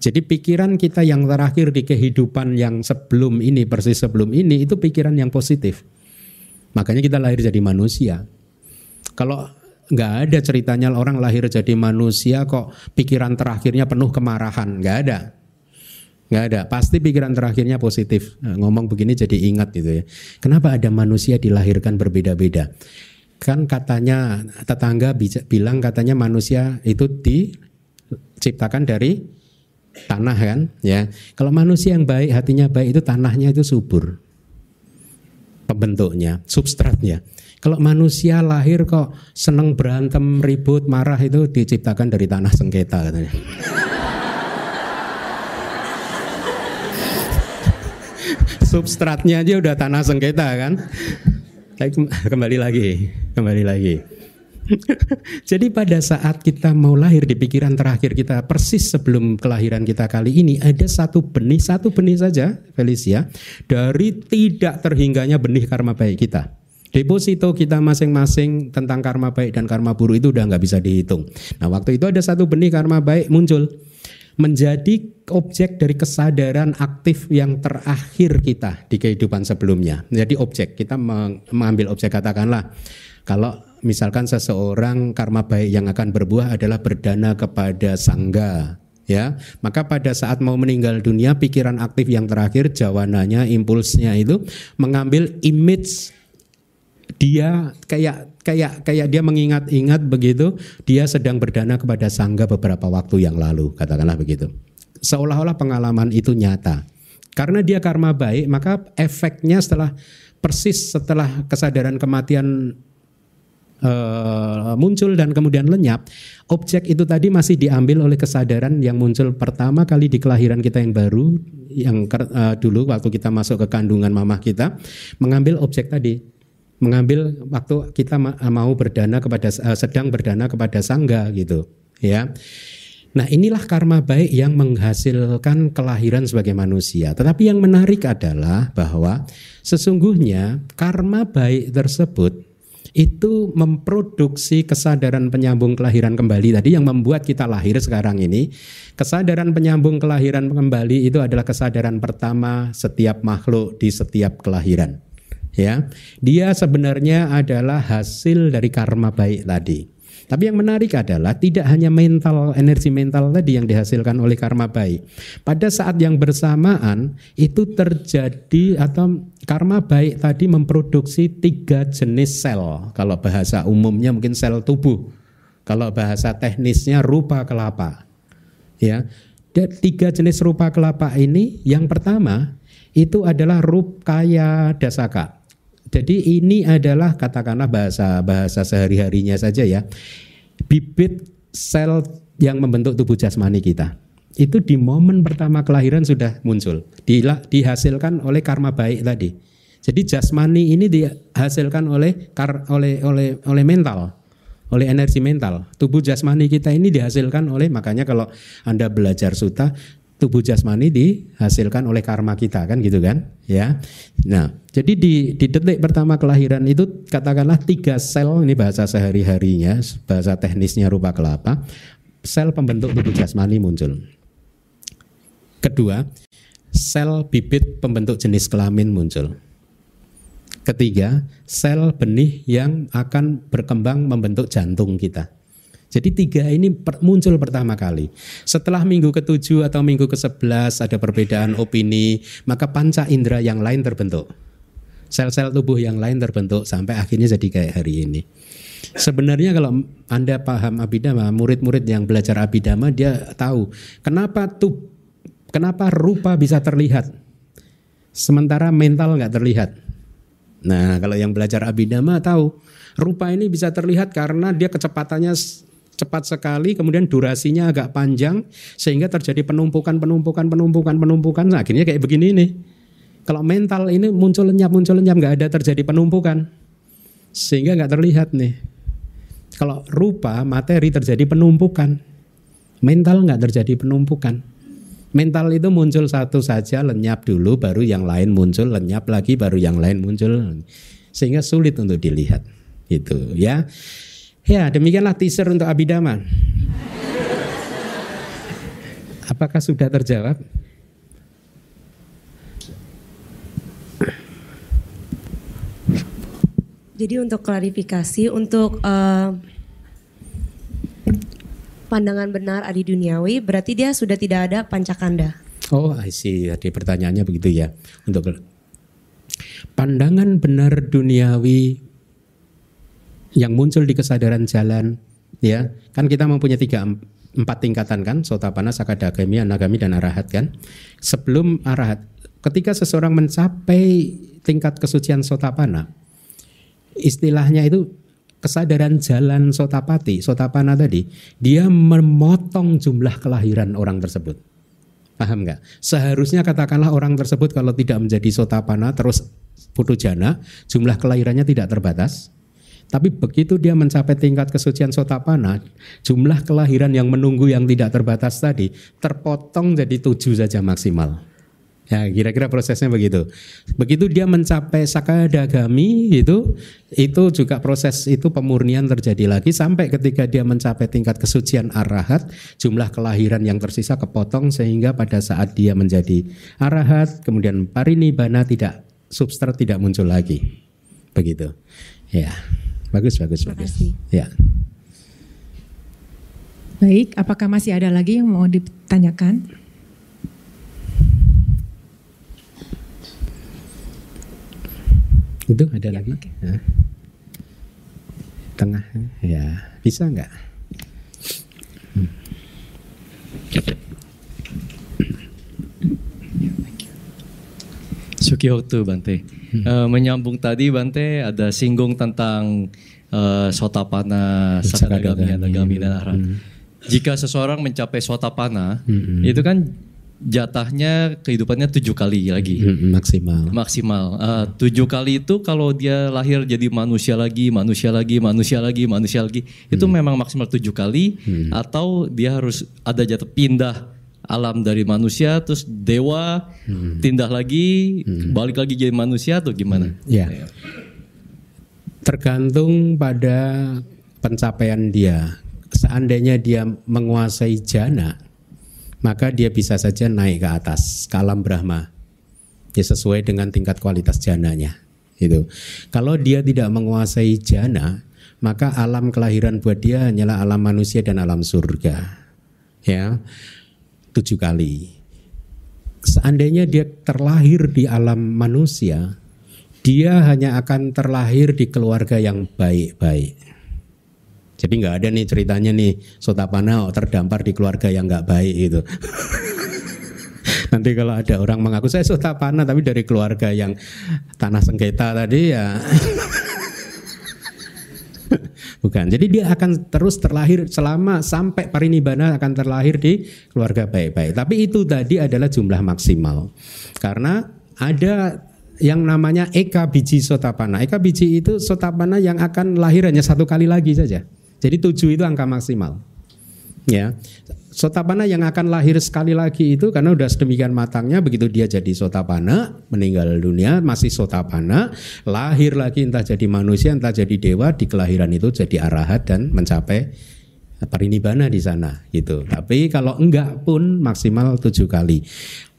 Jadi pikiran kita yang terakhir di kehidupan yang sebelum ini, persis sebelum ini, itu pikiran yang positif. Makanya kita lahir jadi manusia. Kalau nggak ada ceritanya orang lahir jadi manusia kok pikiran terakhirnya penuh kemarahan, nggak ada. Nggak ada, pasti pikiran terakhirnya positif. Nah, ngomong begini jadi ingat gitu ya. Kenapa ada manusia dilahirkan berbeda-beda? Kan katanya tetangga bilang katanya manusia itu diciptakan dari tanah kan, ya. Kalau manusia yang baik, hatinya baik itu tanahnya itu subur. Pembentuknya, substratnya. Kalau manusia lahir kok seneng berantem, ribut, marah itu diciptakan dari tanah sengketa katanya. Substratnya aja udah tanah sengketa kan. Kembali lagi, kembali lagi. [LAUGHS] Jadi pada saat kita mau lahir di pikiran terakhir kita persis sebelum kelahiran kita kali ini ada satu benih, satu benih saja Felicia dari tidak terhingganya benih karma baik kita. Deposito kita masing-masing tentang karma baik dan karma buruk itu udah nggak bisa dihitung. Nah waktu itu ada satu benih karma baik muncul menjadi objek dari kesadaran aktif yang terakhir kita di kehidupan sebelumnya. Jadi objek kita mengambil objek katakanlah kalau misalkan seseorang karma baik yang akan berbuah adalah berdana kepada sangga ya maka pada saat mau meninggal dunia pikiran aktif yang terakhir jawananya impulsnya itu mengambil image dia kayak kayak kayak dia mengingat-ingat begitu dia sedang berdana kepada sangga beberapa waktu yang lalu katakanlah begitu. Seolah-olah pengalaman itu nyata. Karena dia karma baik maka efeknya setelah persis setelah kesadaran kematian uh, muncul dan kemudian lenyap objek itu tadi masih diambil oleh kesadaran yang muncul pertama kali di kelahiran kita yang baru yang uh, dulu waktu kita masuk ke kandungan mamah kita mengambil objek tadi mengambil waktu kita mau berdana kepada uh, sedang berdana kepada sangga gitu ya. Nah inilah karma baik yang menghasilkan kelahiran sebagai manusia. Tetapi yang menarik adalah bahwa sesungguhnya karma baik tersebut itu memproduksi kesadaran penyambung kelahiran kembali tadi yang membuat kita lahir sekarang ini. Kesadaran penyambung kelahiran kembali itu adalah kesadaran pertama setiap makhluk di setiap kelahiran. Ya, dia sebenarnya adalah hasil dari karma baik tadi. Tapi yang menarik adalah tidak hanya mental, energi mental tadi yang dihasilkan oleh karma baik. Pada saat yang bersamaan itu terjadi atau karma baik tadi memproduksi tiga jenis sel. Kalau bahasa umumnya mungkin sel tubuh. Kalau bahasa teknisnya rupa kelapa. Ya, dan tiga jenis rupa kelapa ini yang pertama itu adalah rupkaya dasaka. Jadi ini adalah katakanlah bahasa bahasa sehari-harinya saja ya. Bibit sel yang membentuk tubuh jasmani kita. Itu di momen pertama kelahiran sudah muncul. dihasilkan oleh karma baik tadi. Jadi jasmani ini dihasilkan oleh oleh oleh oleh mental, oleh energi mental. Tubuh jasmani kita ini dihasilkan oleh makanya kalau Anda belajar suta tubuh jasmani dihasilkan oleh karma kita kan gitu kan? Ya. Nah jadi di, di detik pertama kelahiran itu katakanlah tiga sel ini bahasa sehari harinya bahasa teknisnya rupa kelapa sel pembentuk tubuh jasmani muncul. Kedua sel bibit pembentuk jenis kelamin muncul. Ketiga sel benih yang akan berkembang membentuk jantung kita jadi tiga ini muncul pertama kali. Setelah minggu ketujuh atau minggu ke sebelas ada perbedaan opini, maka panca indera yang lain terbentuk. Sel-sel tubuh yang lain terbentuk sampai akhirnya jadi kayak hari ini. Sebenarnya kalau Anda paham abidama, murid-murid yang belajar abidama dia tahu kenapa tuh kenapa rupa bisa terlihat sementara mental nggak terlihat. Nah, kalau yang belajar abidama tahu rupa ini bisa terlihat karena dia kecepatannya cepat sekali, kemudian durasinya agak panjang sehingga terjadi penumpukan, penumpukan, penumpukan, penumpukan. Nah, akhirnya kayak begini nih. Kalau mental ini muncul lenyap, muncul lenyap, nggak ada terjadi penumpukan, sehingga nggak terlihat nih. Kalau rupa materi terjadi penumpukan, mental nggak terjadi penumpukan. Mental itu muncul satu saja, lenyap dulu, baru yang lain muncul, lenyap lagi, baru yang lain muncul, sehingga sulit untuk dilihat. Itu ya. Ya, demikianlah teaser untuk Abidama. Apakah sudah terjawab? Jadi untuk klarifikasi, untuk uh, pandangan benar adi duniawi, berarti dia sudah tidak ada pancakanda. Oh, I see. Jadi pertanyaannya begitu ya. Untuk pandangan benar duniawi yang muncul di kesadaran jalan ya. Kan kita mempunyai tiga empat tingkatan kan sotapana sakadagami anagami dan arahat kan. Sebelum arahat ketika seseorang mencapai tingkat kesucian sotapana istilahnya itu kesadaran jalan sotapati sotapana tadi dia memotong jumlah kelahiran orang tersebut. Paham nggak? Seharusnya katakanlah orang tersebut kalau tidak menjadi sotapana terus putu jana jumlah kelahirannya tidak terbatas tapi begitu dia mencapai tingkat kesucian sotapana, jumlah kelahiran yang menunggu yang tidak terbatas tadi terpotong jadi tujuh saja maksimal. Ya kira-kira prosesnya begitu. Begitu dia mencapai sakadagami itu, itu juga proses itu pemurnian terjadi lagi sampai ketika dia mencapai tingkat kesucian arahat, jumlah kelahiran yang tersisa kepotong sehingga pada saat dia menjadi arahat, kemudian parinibana tidak substrat tidak muncul lagi. Begitu. Ya. Bagus, bagus, Terima bagus. Kasih. Ya. Baik, apakah masih ada lagi yang mau ditanyakan? Itu ada ya, lagi? Okay. Ya. Tengah, ya bisa nggak? Hmm. Sukihoto Bante. Hmm. Uh, menyambung tadi Bante ada singgung tentang uh, sotapana, sakadagami, anagami dan arah. Hmm. Jika seseorang mencapai sotapana, hmm. itu kan jatahnya kehidupannya tujuh kali lagi Hmm, maksimal. maksimal. Eh, tujuh kali itu kalau dia lahir jadi manusia lagi, manusia lagi, manusia lagi, manusia lagi, itu memang maksimal tujuh kali. Atau dia harus ada jatuh pindah alam dari manusia, terus dewa, pindah lagi, balik lagi jadi manusia atau gimana? Ya. Tergantung pada pencapaian dia. Seandainya dia menguasai jana, maka dia bisa saja naik ke atas ke alam Brahma. Ya sesuai dengan tingkat kualitas jananya. Itu. Kalau dia tidak menguasai jana, maka alam kelahiran buat dia hanyalah alam manusia dan alam surga. Ya. Tujuh kali. Seandainya dia terlahir di alam manusia, dia hanya akan terlahir di keluarga yang baik-baik. Jadi nggak ada nih ceritanya nih Sotapana terdampar di keluarga yang nggak baik itu. [LAUGHS] Nanti kalau ada orang mengaku saya Sotapana tapi dari keluarga yang tanah sengketa tadi ya [LAUGHS] [LAUGHS] Bukan. Jadi dia akan terus terlahir selama sampai parinibbana akan terlahir di keluarga baik-baik. Tapi itu tadi adalah jumlah maksimal. Karena ada yang namanya eka biji sotapana. Eka biji itu sotapana yang akan lahir hanya satu kali lagi saja. Jadi tujuh itu angka maksimal. Ya, sotapana yang akan lahir sekali lagi itu karena udah sedemikian matangnya begitu dia jadi sotapana meninggal dunia masih sotapana lahir lagi entah jadi manusia entah jadi dewa di kelahiran itu jadi arahat dan mencapai parinibbana di sana gitu. Tapi kalau enggak pun maksimal tujuh kali.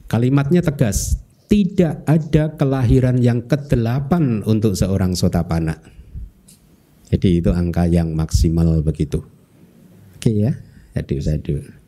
Kalimatnya tegas, tidak ada kelahiran yang kedelapan untuk seorang sotapana. Jadi itu angka yang maksimal begitu. Oke ya, aduh aduh.